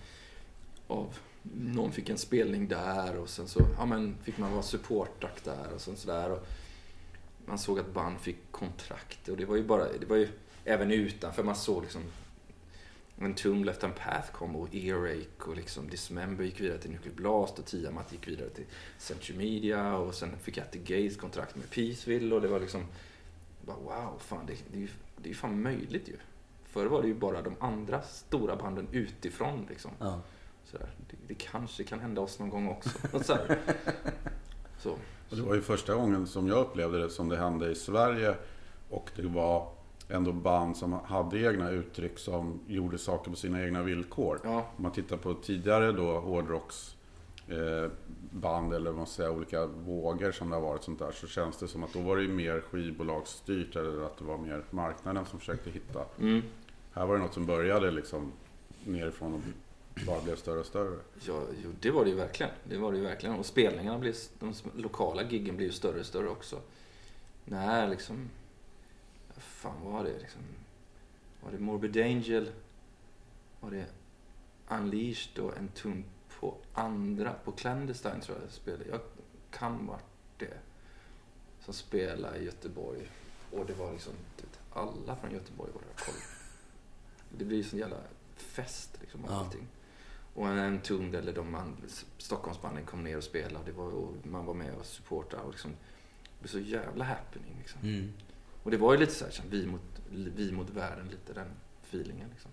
Av, någon fick en spelning där och sen så ja, men fick man vara supportakt där och sen sådär. Och man såg att band fick kontrakt och det var ju bara... Det var ju även utanför man såg liksom... En Tum Left and Path kom och Earache och liksom Dismember gick vidare till Nuclear Blast och Tiamat gick vidare till Century Media och sen fick At the Gates kontrakt med Peaceville och det var liksom... Bara, wow, fan det, det, är ju, det är ju fan möjligt ju. Förr var det ju bara de andra stora banden utifrån liksom. Ja. Sådär. Det, det kanske kan hända oss någon gång också. Så. Och det var ju första gången som jag upplevde det som det hände i Sverige. Och det var ändå band som hade egna uttryck som gjorde saker på sina egna villkor. Ja, Om man tittar på tidigare då hårdrocks eh, band eller vad man säger, olika vågor som det har varit sånt där så känns det som att då var det mer skivbolagsstyrt eller att det var mer marknaden som försökte hitta. mm. Här var det något som började liksom nerifrån och bara blev större och större. ja jo, det var det ju verkligen. Det var det ju verkligen. Och spelningarna blev, de lokala giggen blev ju större och större också. När liksom fan vad var det liksom? Var det Morbid Angel? Var det Unleashed och en tum på andra, på Clandestine tror jag spelade. Jag kan vart det. Som spelade i Göteborg. Och det var liksom, vet, alla från Göteborg var där och kollade. Det blir ju sån jävla fest liksom av Ja. allting. Och en Entombed eller de man, Stockholmsbanden kom ner och spelade. Det var, och man var med och supportade. Och liksom, det blev så jävla happening liksom. Mm. Och det var ju lite så här, liksom, vi mot, vi mot världen, lite den feelingen liksom.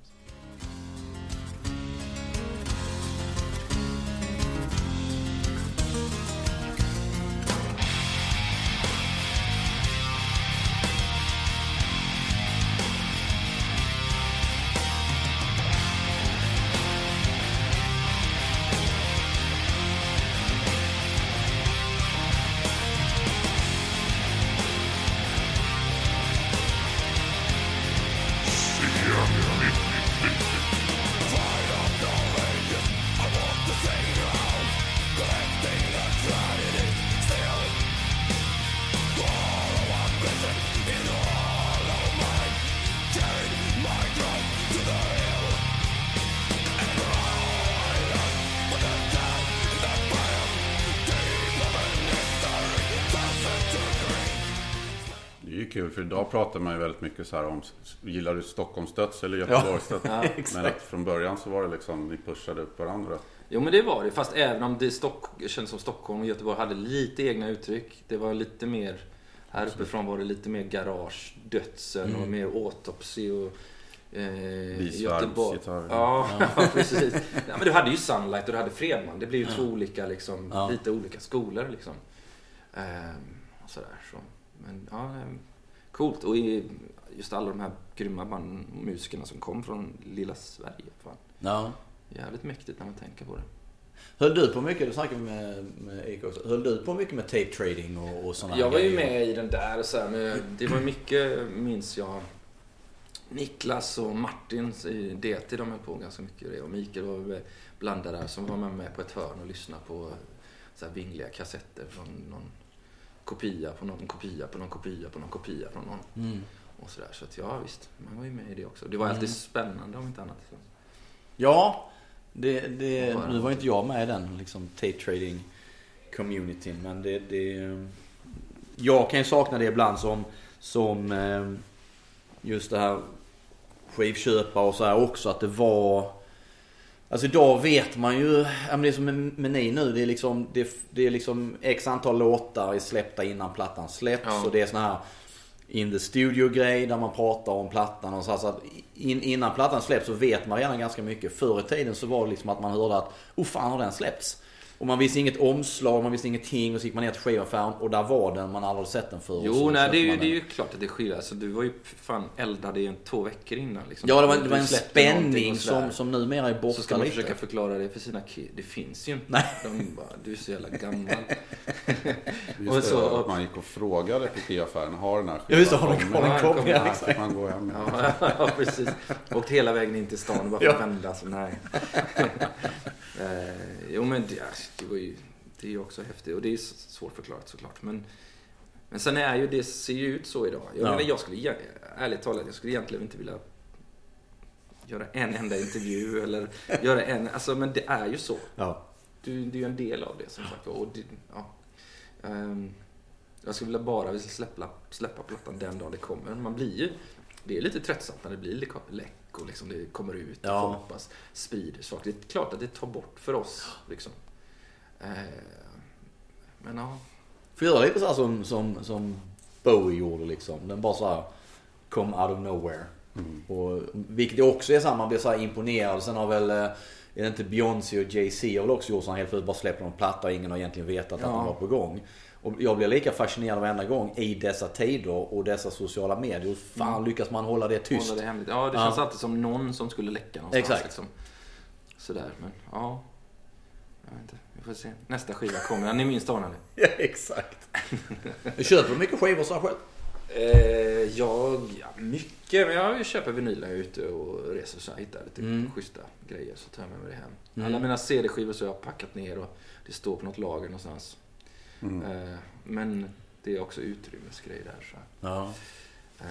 För idag pratar man ju väldigt mycket så här om Gillar du Stockholmsdöds eller Göteborgsdöds? Ja, Men att från början så var det liksom Ni pushade upp varandra. Jo men det var det, fast även om det Stock, kändes som Stockholm och Göteborg hade lite egna uttryck. Det var lite mer, här uppifrån var det lite mer garage, dödsen och mer autopsy och eh, Visvarvsgitarr. Ja, ja. precis. Ja, men du hade ju Sunlight och du hade Fredman. Det blir ju två olika, liksom, Ja. lite olika skolor liksom. Och sådär, så. Men ja, ehm, coolt. Och just alla de här grymma band, musikerna som kom från lilla Sverige. Fan. Ja. Jävligt mäktigt när man tänker på det. Höll du på mycket, du snackade med, med Erik också. Höll du på mycket med tape trading och, och sådana Jag var ju med i den där och så här, men det var mycket, minns jag, Niklas och Martin i DT, de höll på ganska mycket det. Och Mikael var blandad där som var med, med på ett hörn och lyssnade på så här vingliga kassetter från någon kopia på någon kopia på någon kopia på någon kopia från någon. Mm. Och sådär. Så att ja, visst, man var ju med i det också. Det var alltid spännande om inte annat. Så. Ja, det, det, nu var inte jag med i den liksom, tape trading communityn. Men det, det... Jag kan ju sakna det ibland som, som eh, just det här skivköpa och så här också. Att det var... Alltså idag vet man ju, det är som med, ni nu. Det är liksom, det, det är liksom x antal låtar är släppta innan plattan släpps. Ja. Och det är såna här in the studio grej där man pratar om plattan och så, här, så att in, innan plattan släpps så vet man redan ganska mycket. Förr i tiden så var det liksom att man hörde att oh fan har den släppts? Och man visste inget omslag, man visste ingenting och så gick man ner till skivaffären och där var den, man hade aldrig sett den förr. och Jo, så nej, det är, ju, det är ju klart att det skiljer. Alltså, du var ju fan eldad i en två veckor innan. Liksom. Ja, det var, det var en spänning och som, som numera är borta Så ska man lite. försöka förklara det för sina kids. Det finns ju inte. Nej. De bara, du är så jävla gammal. Just Och så- det, att man gick och frågade på skivaffären. Har den här skivan Ja, just det, har den- kommit? har den Ja, kommer. Ja, Ja, exakt. man gå hem. Ja, ja, precis. Åkt hela vägen in till stan bara för att vända. Så nej. eh, jo, men det, det var ju... Det är ju också häftigt. Och det är svårförklarat såklart. Men, men sen är ju det ser ju ut så idag. Jag, Ja. menar, jag skulle ärligt talat, jag skulle egentligen inte vilja göra en enda intervju eller göra en... Alltså, men det är ju så. Ja. Du, du är ju en del av det som sagt och det, ja. Ehm, Jag skulle vilja bara vilja släppa, släppa plattan den dag det kommer. Man blir ju... Det är lite tröttsamt när det blir läck och liksom det kommer ut och Ja. folk hoppas sprider saker. Det är klart att det tar bort för oss. Liksom. Ehm, Men ja. Får göra lite så här som, som, som Bowie gjorde liksom. Den bara så här kom out of nowhere. Och, vilket också är så här, man blir så här imponerad. Sen har väl, eh, är det inte Beyoncé och Jay-Z har väl också gjort så här helt plötsligt bara släpper någon platta och ingen har egentligen vetat att Ja. den var på gång. Och jag blir lika fascinerad varenda gång i dessa tider och dessa sociala medier. Hur fan lyckas man hålla det tyst? Hålla det hemligt. Ja, det Ja. känns alltid som någon som skulle läcka någonstans. Exakt. Liksom. Sådär, men ja. Jag vet inte. Vi får se. Nästa skiva kommer. Den är minst anade. Ja, exakt. Köper du mycket skivor så här själv? Eh, jag, ja, mycket. Men jag köper vinyl när jag är ute och reser så jag hittar lite Mm. schyssta grejer så tar jag med mig det hem. Alla mina CD-skivor så har jag packat ner och det står på något lager någonstans. Mm. Eh, men det är också utrymmesgrejer där. Så. Ja. Eh,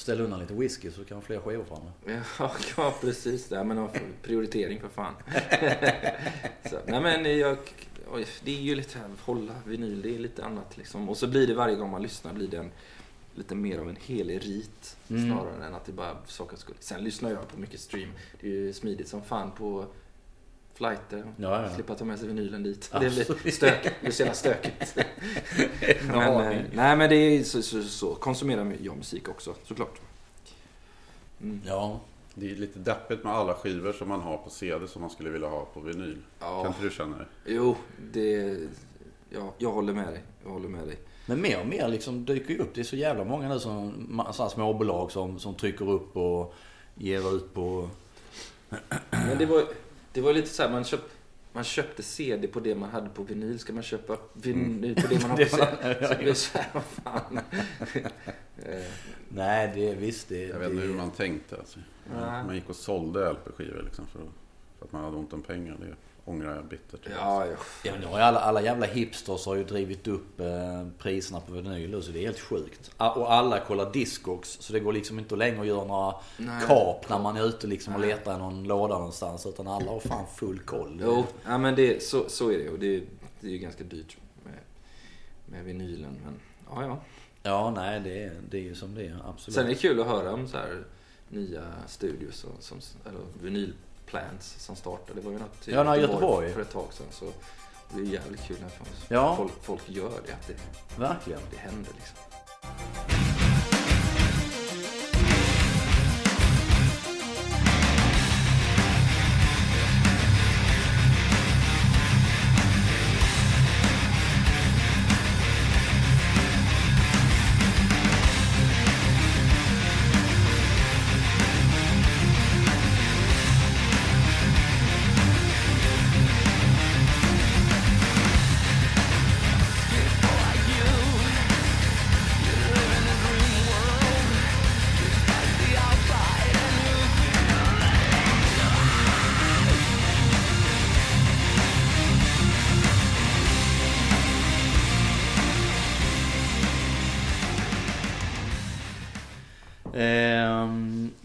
ställa undan lite whisky så kan man fler skivor framme. Ja, ja precis. Ja, men prioritering för fan. så, nej men jag, oj, det är ju lite här, hålla vinyl, det är lite annat liksom. Och så blir det varje gång man lyssnar blir det en, lite mer av en helig rit Mm. snarare än att det bara är sakens skull. Sen lyssnar jag på mycket stream. Det är ju smidigt som fan på flighter. Ja, ja. Slippa ta med sig vinylen dit. Det blir stök, det blir så jävla stökigt. men, eh, nej men det är så, så, så. Konsumerar jag musik också såklart. Mm. Ja. Det är lite deppigt med alla skivor som man har på CD som man skulle vilja ha på vinyl. Ja. Kan inte du känna det? Jo, det... Ja, jag håller med dig. Jag håller med dig. Men mer och mer liksom dyker ju upp. Det är så jävla många nu som sådana småbolag som, som trycker upp och ger ut på... Men det var, det var lite så här, man, köp, man köpte CD på det man hade på vinyl. Ska man köpa vinyl på det man har på CD? Så det blir så här, vad fan. Nej, det är visst det... Jag vet det, inte hur man tänkte. Alltså. Man gick och sålde LP-skivor liksom för, att- för att man hade ont om pengar. Det ångrar jag bittert. ja, ja. Ja, men nu har ju alla, alla jävla hipsters har ju drivit upp eh, priserna på vinyl så det är helt sjukt. Och alla kollar Discogs, så det går liksom inte längre att göra några Nej. kap när man är ute liksom och letar i någon låda någonstans. Utan alla har fan full koll. Jo, ja, men det, så, så är det. Och det, det är ju ganska dyrt med, med vinylen. Men ja, ja. Ja, nej det är, det är ju som det är. Absolut. Sen är det kul att höra om så här nya studios och, som, eller vinylplants som startar. Det var ju något i Ja, nej, Göteborg. för ett tag sedan. Så det är jävligt kul när folk, Ja. folk, folk gör det. Att det, Verkligen. det händer liksom.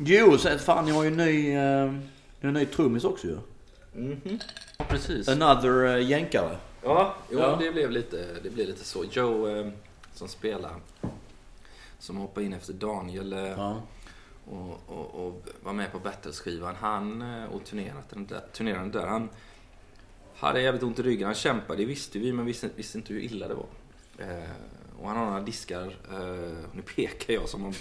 Jo, sen fan jag har ju en ny, det är en ny trummis också ju. Mhm. Ja, precis. Another uh, jänkare. Ja, jo, Ja. Det, blev lite, det blev lite så. Joe eh, som spelar, som hoppade in efter Daniel eh, Ja. och, och, och var med på Battles-skivan. Han och turnerat den där, turnerade där. Han hade jävligt ont i ryggen. Han kämpade, det visste vi, men visste, visste inte hur illa det var. Och han har några diskar. Eh, nu pekar jag som om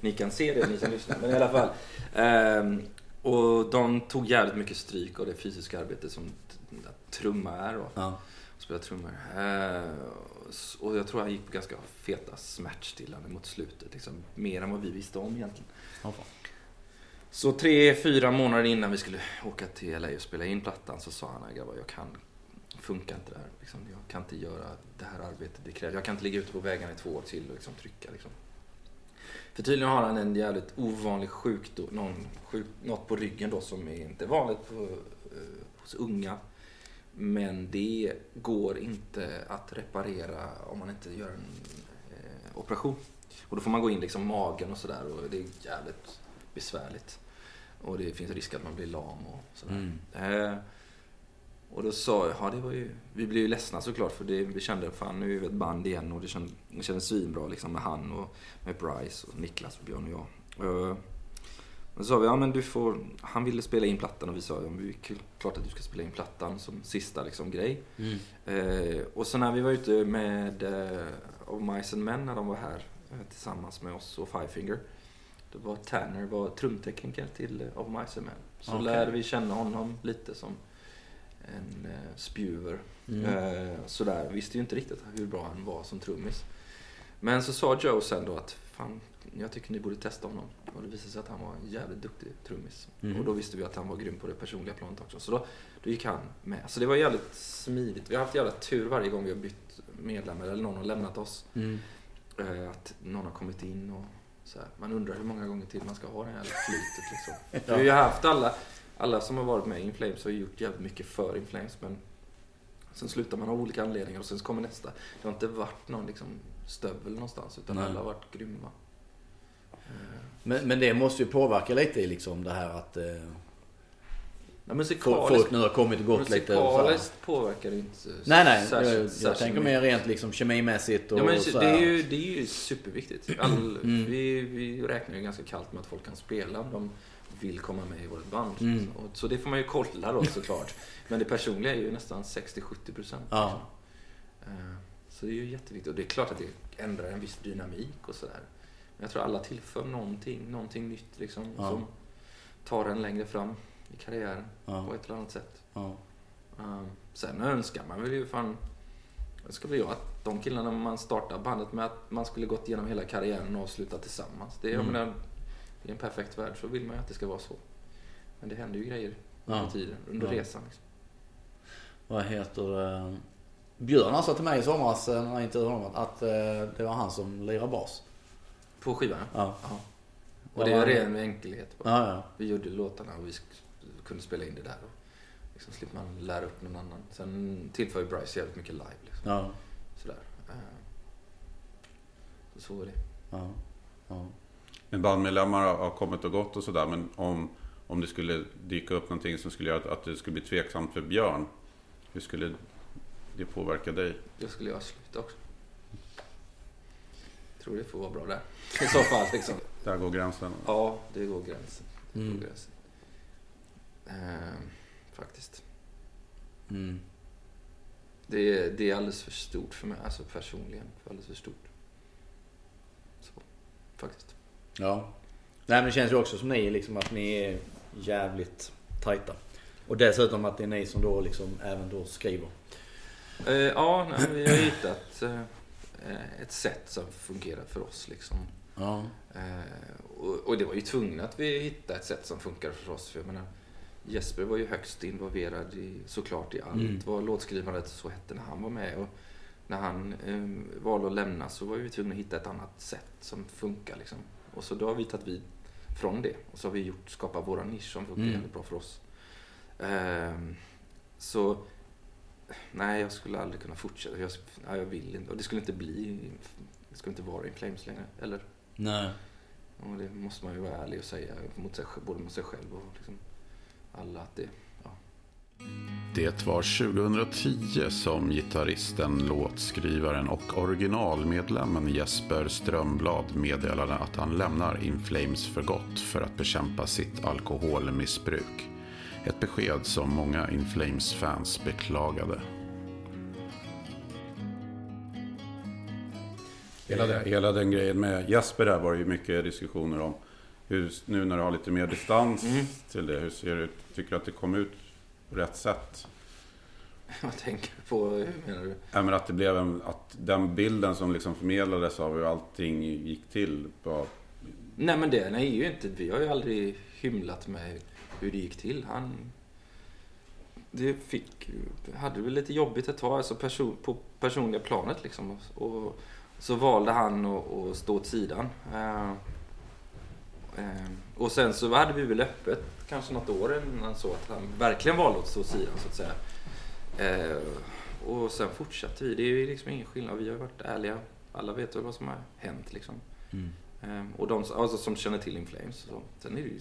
ni kan se det, ni som lyssnar. Men i alla fall. Eh, och de tog jävligt mycket stryk av det fysiska arbetet som trumma är. Då Ja. spela trummor. Eh, och jag tror han gick på ganska feta smärtstillande mot slutet. Liksom, mer än vad vi visste om egentligen. Ja. Så tre, fyra månader innan vi skulle åka till LA och spela in plattan så sa han "Nej, grabbar, jag kan, funkar inte det här. Liksom, jag kan inte göra det här arbetet det krävs. Jag kan inte ligga ute på vägarna i två år till och liksom, trycka. Liksom. För tydligen har han en jävligt ovanlig sjukdom, någon sjuk, något på ryggen då som är inte vanligt på, eh, hos unga. Men det går inte att reparera om man inte gör en eh, operation. Och då får man gå in liksom magen och sådär och det är jävligt besvärligt. Och det finns risk att man blir lam och sådär. Mm. Eh, och då sa jag, ja det var ju, vi blev ju ledsna såklart för det, vi kände fan nu är vi ett band igen och det kändes, det kändes svinbra liksom med han och med Bryce och Niklas och Björn och jag. Eh, men så sa vi, ja men du får, han ville spela in plattan och vi sa, ja men det är klart att du ska spela in plattan som sista liksom grej. Mm. Eh, och så när vi var ute med eh, Of Mice and Men när de var här eh, tillsammans med oss och Five Finger. Då var Tanner var trumtekniker till eh, Of Mice and Men. Så Okej. lärde vi känna honom lite som en eh, spjuver. Mm. Eh, sådär, visste ju inte riktigt hur bra han var som trummis. Men så sa Joe sen då att fan, jag tycker ni borde testa honom. Och det visade sig att han var en jävligt duktig trummis. Mm. Och då visste vi att han var grym på det personliga planet också. Så då, då gick han med. Så det var jävligt smidigt. Vi har haft jävla tur varje gång vi har bytt medlemmar eller någon har lämnat oss. Mm. Eh, att någon har kommit in och så här. Man undrar hur många gånger till man ska ha det här flytet liksom. Vi har ju haft alla, alla som har varit med i Inflames har gjort jävligt mycket för Inflames men sen slutar man av olika anledningar och sen kommer nästa. Det har inte varit någon liksom stövel någonstans utan Nej. alla har varit grymma. Men, men det måste ju påverka lite i liksom det här att eh, folk, nu har kommit och gått lite. och musikaliskt påverkar det inte Nej, nej. särskilt- jag, jag särskilt tänker mer rent liksom kemimässigt och Ja, men så det, är ju, det är ju superviktigt. All, Mm. vi, vi räknar ju ganska kallt med att folk kan spela de vill komma med i vårt band. Mm. Så det får man ju kolla då såklart. Men det personliga är ju nästan 60-70 procent. Ja. Eh, Så det är ju jätteviktigt. Och det är klart att det ändrar en viss dynamik och sådär. Men jag tror alla tillför någonting, någonting nytt liksom. Ja. Som tar en längre fram i karriären Ja. på ett eller annat sätt. Ja. Um, sen önskar man väl ju fan... Önskar väl jag att de killarna man startar bandet med att man skulle gått igenom hela karriären och avslutat tillsammans. Det, jag Mm. menar, I en perfekt värld så vill man ju att det ska vara så. Men det händer ju grejer Ja. under tiden, under Ja. resan. Liksom. Vad heter eh, Björn sa till mig i somras eh, när jag intervjuade honom att eh, det var han som lirar bas. På skivan, Ja. ja. Och det är var- ren enkelhet. bara. Ja, ja. Vi gjorde låtarna och vi kunde spela in det där. Och liksom slipper man lära upp någon annan. Sen tillför ju Bryce jävligt mycket live. Liksom. Ja. Sådär. Så, så är det. Ja. Bandmedlemmar har- kommit och gått och sådär. Men om, om det skulle dyka upp någonting som skulle göra att, att det skulle bli tveksamt för Björn. Hur skulle det påverka dig? Jag skulle göra slut också. Tror det får vara bra där. I så fall liksom. Där går gränsen. Ja, det går gränsen. Det går Mm. gränsen. Ehm, faktiskt. Mm. Det är, det är alldeles för stort för mig. Alltså personligen. Alldeles för stort. Så, faktiskt. Ja. Nej men det känns ju också som ni liksom att ni är jävligt tajta. Och dessutom att det är ni som då liksom även då skriver. Eh, ja, nej, vi har hittat eh, ett sätt som fungerar för oss. Liksom. Ja. Eh, och, och det var ju tvungen att vi hittade ett sätt som funkar för oss. För jag menar, Jesper var ju högst involverad i, såklart i allt Mm. vad låtskrivandet så hette när han var med. Och när han eh, valde att lämna så var vi tvungna att hitta ett annat sätt som funkar. Liksom. Och så då har vi tagit vid från det. Och så har vi gjort, skapat våra nisch som funkar Mm. bra för oss. Ehm, så nej, jag skulle aldrig kunna fortsätta. Jag, nej, jag vill inte. Och det skulle inte bli, det skulle inte vara In Flames längre. Eller? Nej. Och det måste man ju vara ärlig och säga mot sig, både mot sig själv och liksom alla att det... Det var 2010 som gitarristen, låtskrivaren och originalmedlemmen Jesper Strömblad meddelade att han lämnar In Flames för gott för att bekämpa sitt alkoholmissbruk. Ett besked som många In Flames-fans beklagade. Hela, det, hela den grejen med Jesper där var det ju mycket diskussioner om. Hur, nu när du har lite mer distans till det, hur ser ut? Tycker du att det kom ut på rätt sätt? Vad tänker du på? Hur menar du? Ja, men att det blev en, att den bilden som liksom förmedlades av hur allting gick till. Var, Nej men det nej, är ju inte... Vi har ju aldrig hymlat med hur det gick till. Han... Det fick... Hade väl lite jobbigt ett tag, alltså person, på personliga planet liksom. Och så valde han att, att stå åt sidan. Eh, eh, och sen så hade vi väl öppet kanske något år innan så att han verkligen valde åt sidan så att säga. Eh, och sen fortsatte vi. Det är ju liksom ingen skillnad. Vi har varit ärliga. Alla vet väl vad som har hänt liksom. Mm. Ehm, och de alltså, som känner till In Flames. Så. Sen är det ju,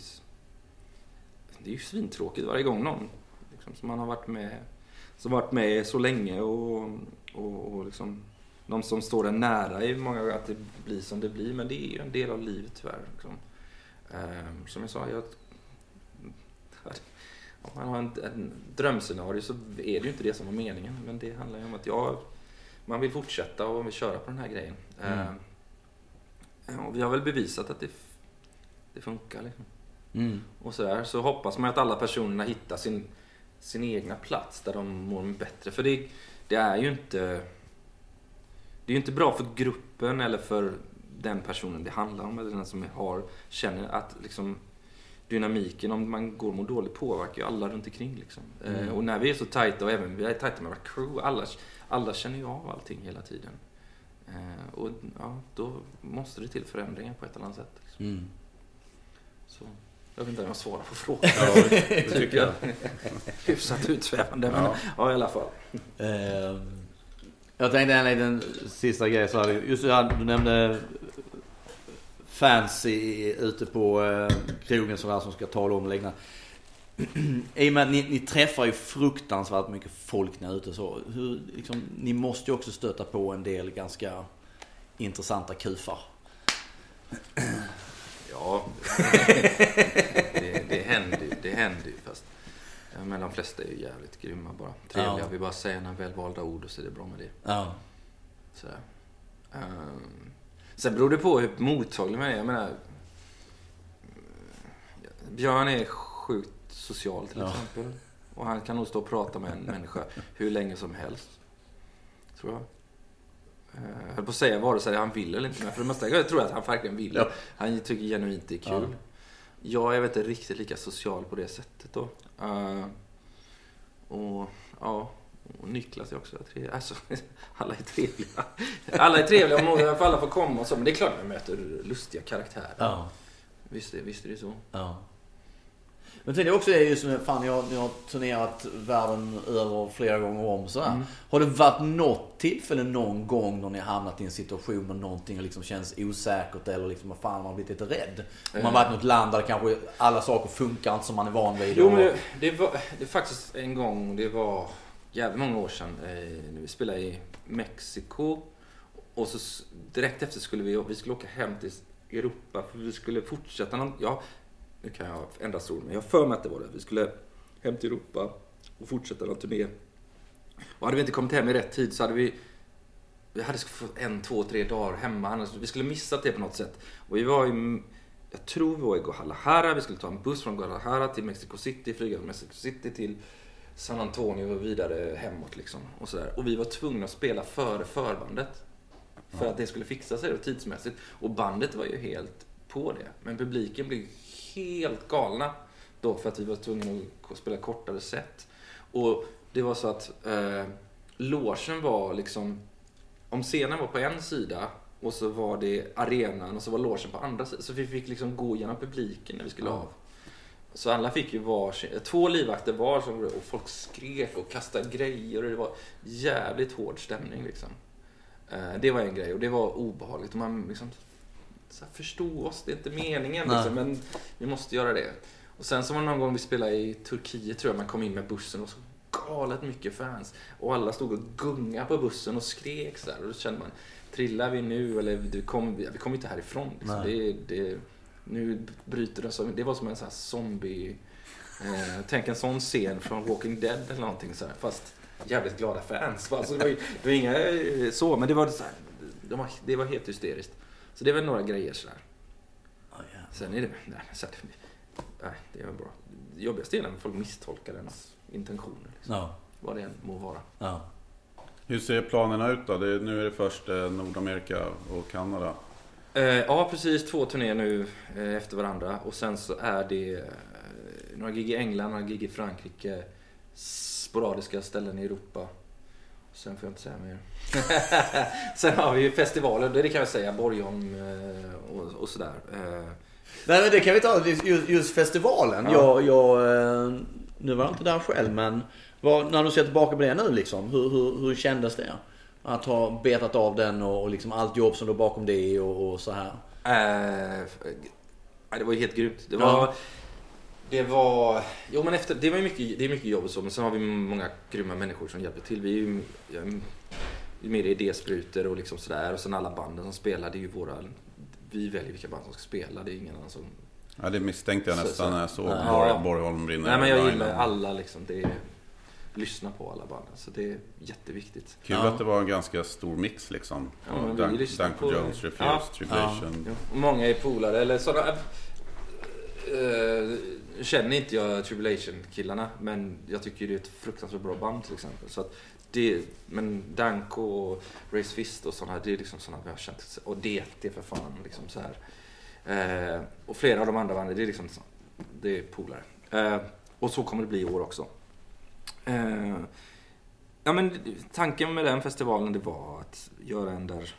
det är ju svintråkigt varje gång någon liksom, som man har varit med som varit med så länge och, och, och liksom, de som står en nära är många gånger att det blir som det blir. Men det är ju en del av livet tyvärr. Liksom. Ehm, som jag sa, jag, om man har en, en drömscenario så är det ju inte det som var meningen. Men det handlar ju om att jag, man vill fortsätta och vill köra på den här grejen. Mm. Ehm, och vi har väl bevisat att det, det funkar. Liksom. Mm. Och så, där, så hoppas man att alla personerna hittar sin, sin egna plats där de mår bättre. För det, det är ju inte... Det är ju inte bra för gruppen eller för den personen det handlar om. Eller den som har, känner att liksom, dynamiken, om man går och mår dåligt, påverkar ju alla runt omkring. Liksom. Mm. Eh, och när vi är så tajta, och även vi är tajta med vårt crew, alla, alla känner ju av allting hela tiden. Eh, och ja, då måste det till förändringar på ett eller annat sätt. Liksom. Mm. Så, jag vet inte om jag svarar på frågan. ja, det tycker jag. Hyfsat utsvävande, men Ja. ja, i alla fall. Eh, jag tänkte en liten sista grej så här. Just det här, du nämnde fans i, ute på eh, krogen sådär som ska tala om och liknande. I och med att ni, ni träffar ju fruktansvärt mycket folk när ute så. Hur, liksom, ni måste ju också stöta på en del ganska intressanta kufar. Ja, det, det händer ju. Det händer ju fast men de flesta är ju jävligt grymma bara. Trevliga. Ja. Vi bara säger några välvalda ord och så är det bra med det. Ja. Sådär. Ehm, sen beror det på hur mottaglig man är. Jag menar, Björn är sjukt social till Ja. exempel. Och han kan nog stå och prata med en människa hur länge som helst. Tror jag. Eh, Jag höll på att säga vare sig han vill eller inte. Men för det mesta jag tror jag att han verkligen vill. Ja. Han tycker genuint det är kul. Ja. Jag är väl inte riktigt lika social på det sättet då. Eh, och ja, och Niklas är också trevlig. Alltså, alla är trevliga. Alla är trevliga och många- alla får komma och så. Men det är klart man möter lustiga karaktärer. Ja. Visst, visst är det så. Ja. Men sen det också är just med, fan har, ni har turnerat världen över flera gånger om sådär. Mm. Har det varit något tillfälle någon gång då ni har hamnat i en situation där någonting liksom känns osäkert eller liksom, vad fan man har blivit lite rädd? Om man varit i något land där kanske alla saker funkar inte som man är van vid. Jo, men det, det, var, det faktiskt en gång, det var jävligt många år sedan, eh, när vi spelade i Mexiko. Och så direkt efter skulle vi, vi skulle åka hem till Europa för vi skulle fortsätta någon, ja, nu kan jag ändra ord, men jag för mig att det var det. Vi skulle hem till Europa och fortsätta någon turné. Och hade vi inte kommit hem i rätt tid så hade vi vi hade fått en, två, tre dagar hemma. Annars, vi skulle missat det på något sätt. Och vi var i, jag tror vi var i Guadalajara. Vi skulle ta en buss från Guadalajara till Mexico City. Flyga från Mexico City till San Antonio och vidare hemåt liksom. Och, sådär. och vi var tvungna att spela före förbandet. För att det skulle fixa sig då, tidsmässigt. Och bandet var ju helt på det. Men publiken blev helt galna. Då för att vi var tvungna att spela kortare set. Och det var så att eh, logen var liksom om scenen var på en sida och så var det arenan och så var logen på andra sidan. Så vi fick liksom gå genom publiken när vi skulle Ja. av. Så alla fick ju varsin, två livvakter var som, och folk skrek och kastade grejer och det var jävligt hård stämning liksom. Eh, Det var en grej och det var obehagligt. Och man liksom, så här, förstå oss, det är inte meningen liksom, men vi måste göra det. Och sen så var det någon gång vi spelade i Turkiet tror jag, man kom in med bussen och så galet mycket fans. Och alla stod och gungade på bussen och skrek så där. Och då kände man, trillar vi nu eller vi kommer vi kommer inte härifrån. Liksom. Det, det, nu bryter det så. Det var som en sån här zombie... Eh, tänk en sån scen från Walking Dead eller någonting så här. Fast jävligt glada fans. Alltså, det, var, det var inga eh, så, men det var, så här, de var, det var helt hysteriskt. Så det är väl några grejer sådär. Ja, ja. Sen är det, nej, så här, nej, det är väl bra. Det jobbigaste är när folk misstolkar ens intentioner. Liksom. Ja. Vad det än må vara. Ja. Hur ser planerna ut då? Det, nu är det först eh, Nordamerika och Kanada. Eh, ja, precis. Två turnéer nu eh, efter varandra. Och sen så är det eh, några gig i England, några gig i Frankrike. Sporadiska ställen i Europa. Sen får jag inte säga mer. sen har vi ju festivaler, det kan jag säga. Borgholm eh, och, och sådär. Eh, Nej men det kan vi ta, just, just festivalen. Ja. Jag, jag, eh, nu var jag inte där själv men vad, när du ser tillbaka på det nu liksom, hur, hur, hur kändes det? Att ha betat av den och, och liksom allt jobb som låg bakom det och, och så här. Ja, det var ju helt grymt. Det var... Ja. Det var... Jo men efter... Det var ju mycket, det är mycket jobb och så, men sen har vi många grymma människor som hjälper till. Vi är ju jag är mer idésprutor och liksom sådär. Och sen alla banden som spelar, det är ju våra... Vi väljer vilka band som ska spela, det är ingen annan som... Ja, det misstänkte jag Så- nästan så- när jag såg Ja. Borg, Borgholm brinner. Nej men jag gillar alla liksom. Det är... Lyssna på alla banden, så det är jätteviktigt. Kul Ja. att det var en ganska stor mix liksom. Ja, Danko Jones, Refuse, Ja. Tribulation. Ja, många är polare, eller sådana... Uh, känner inte jag Tribulation-killarna, men jag tycker det är ett fruktansvärt bra band till exempel. Så att det, men Danko och Race Fist och sådana, det är liksom sådana vi har känt. Och DT för fan, liksom så här. Eh, och flera av de andra banden, det är liksom så- det är polare. Eh, och så kommer det bli i år också. Eh, ja, men tanken med den festivalen det var att göra en där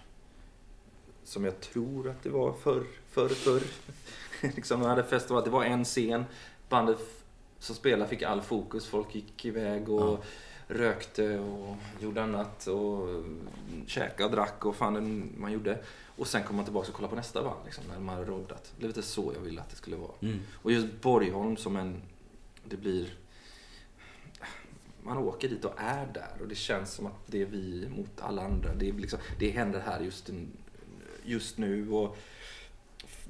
som jag tror att det var förr, förr, förr. liksom, man hade festival, det var en scen, bandet som spelade fick all fokus, folk gick iväg och rökte och gjorde annat och käkade och drack och fan man gjorde. Och sen kommer man tillbaka och kollar på nästa band liksom, när man har roddat. Det är lite så jag ville att det skulle vara. Mm. Och just Borgholm som en... Det blir... Man åker dit och är där och det känns som att det är vi mot alla andra. Det, är liksom, det händer här just, just nu och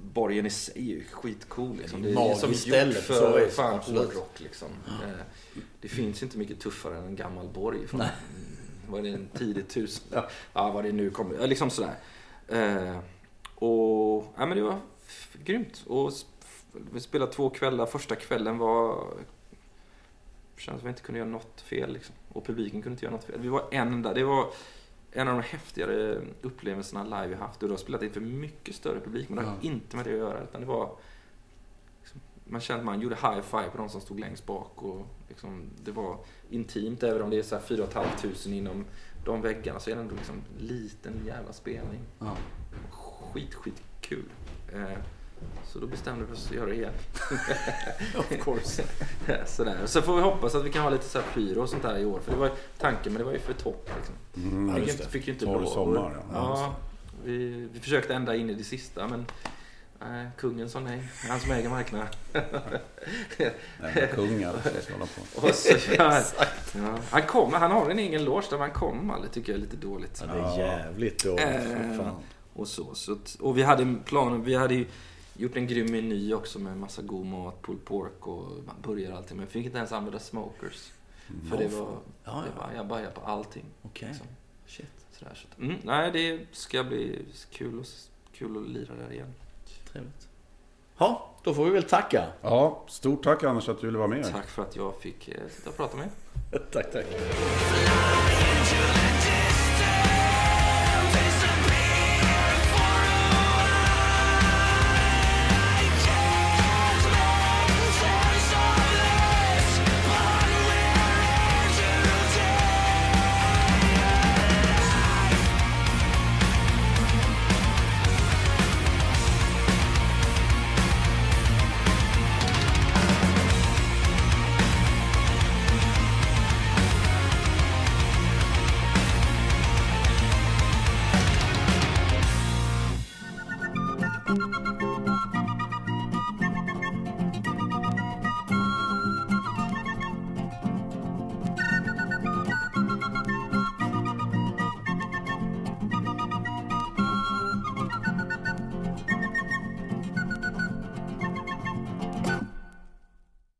borgen i sig är ju skitcool. Liksom. Det Det är magiskt som gjort för fan hårdrock liksom. Eh, Det finns inte mycket tuffare än en gammal borg från Nej. mm, vad är det, en tidigt tusen. Ja. Ja. vad det nu kommer. Ja, liksom sådär. Eh, och ja, men det var grymt. Och vi spelade två kvällar. Första kvällen var... Kändes som vi inte kunde göra något fel liksom. Och publiken kunde inte göra något fel. Vi var en där. Det var en av de häftigare upplevelserna live vi haft. Och du har spelat inför mycket större publik. Men det har Ja. inte med det att göra. Utan det var... Liksom, man kände att man gjorde high five på de som stod längst bak. Och liksom, det var intimt. Även om det är så här 4 500 inom de väggarna så är det ändå liksom liten jävla spelning. Ja. Skit, skit kul. Eh, så då bestämde vi oss att göra det igen. Of course. Sådär. Så får vi hoppas att vi kan ha lite så här pyro och sånt där i år. För det var tanken, men det var ju för torrt. Liksom. Mm. Fick, inte, det. fick ju inte Torr sommar, ja. ja. vi, vi försökte ända in i det sista, men nej, kungen sa nej. Han som äger marknaden. Kungar på. Och så, ja, ja, han, kommer, han har en egen loge där, men han kommer aldrig. tycker jag är lite dåligt. Ja, det är jävligt dåligt. För fan. Och så, så och vi hade planen, vi hade ju gjort en grym meny också med massa god mat, pulled pork och burgare och allting. Men vi fick inte ens använda smokers. För det var, Ja, det var jag bajade på allting. Okej. liksom. Shit. Sådär, så att, mm, nej, det ska bli kul, och, kul att lira där igen. Trevligt. Ja, då får vi väl tacka. Ja, stort tack Anders att du ville vara med. Tack för att jag fick eh, sitta och prata med er. tack, tack.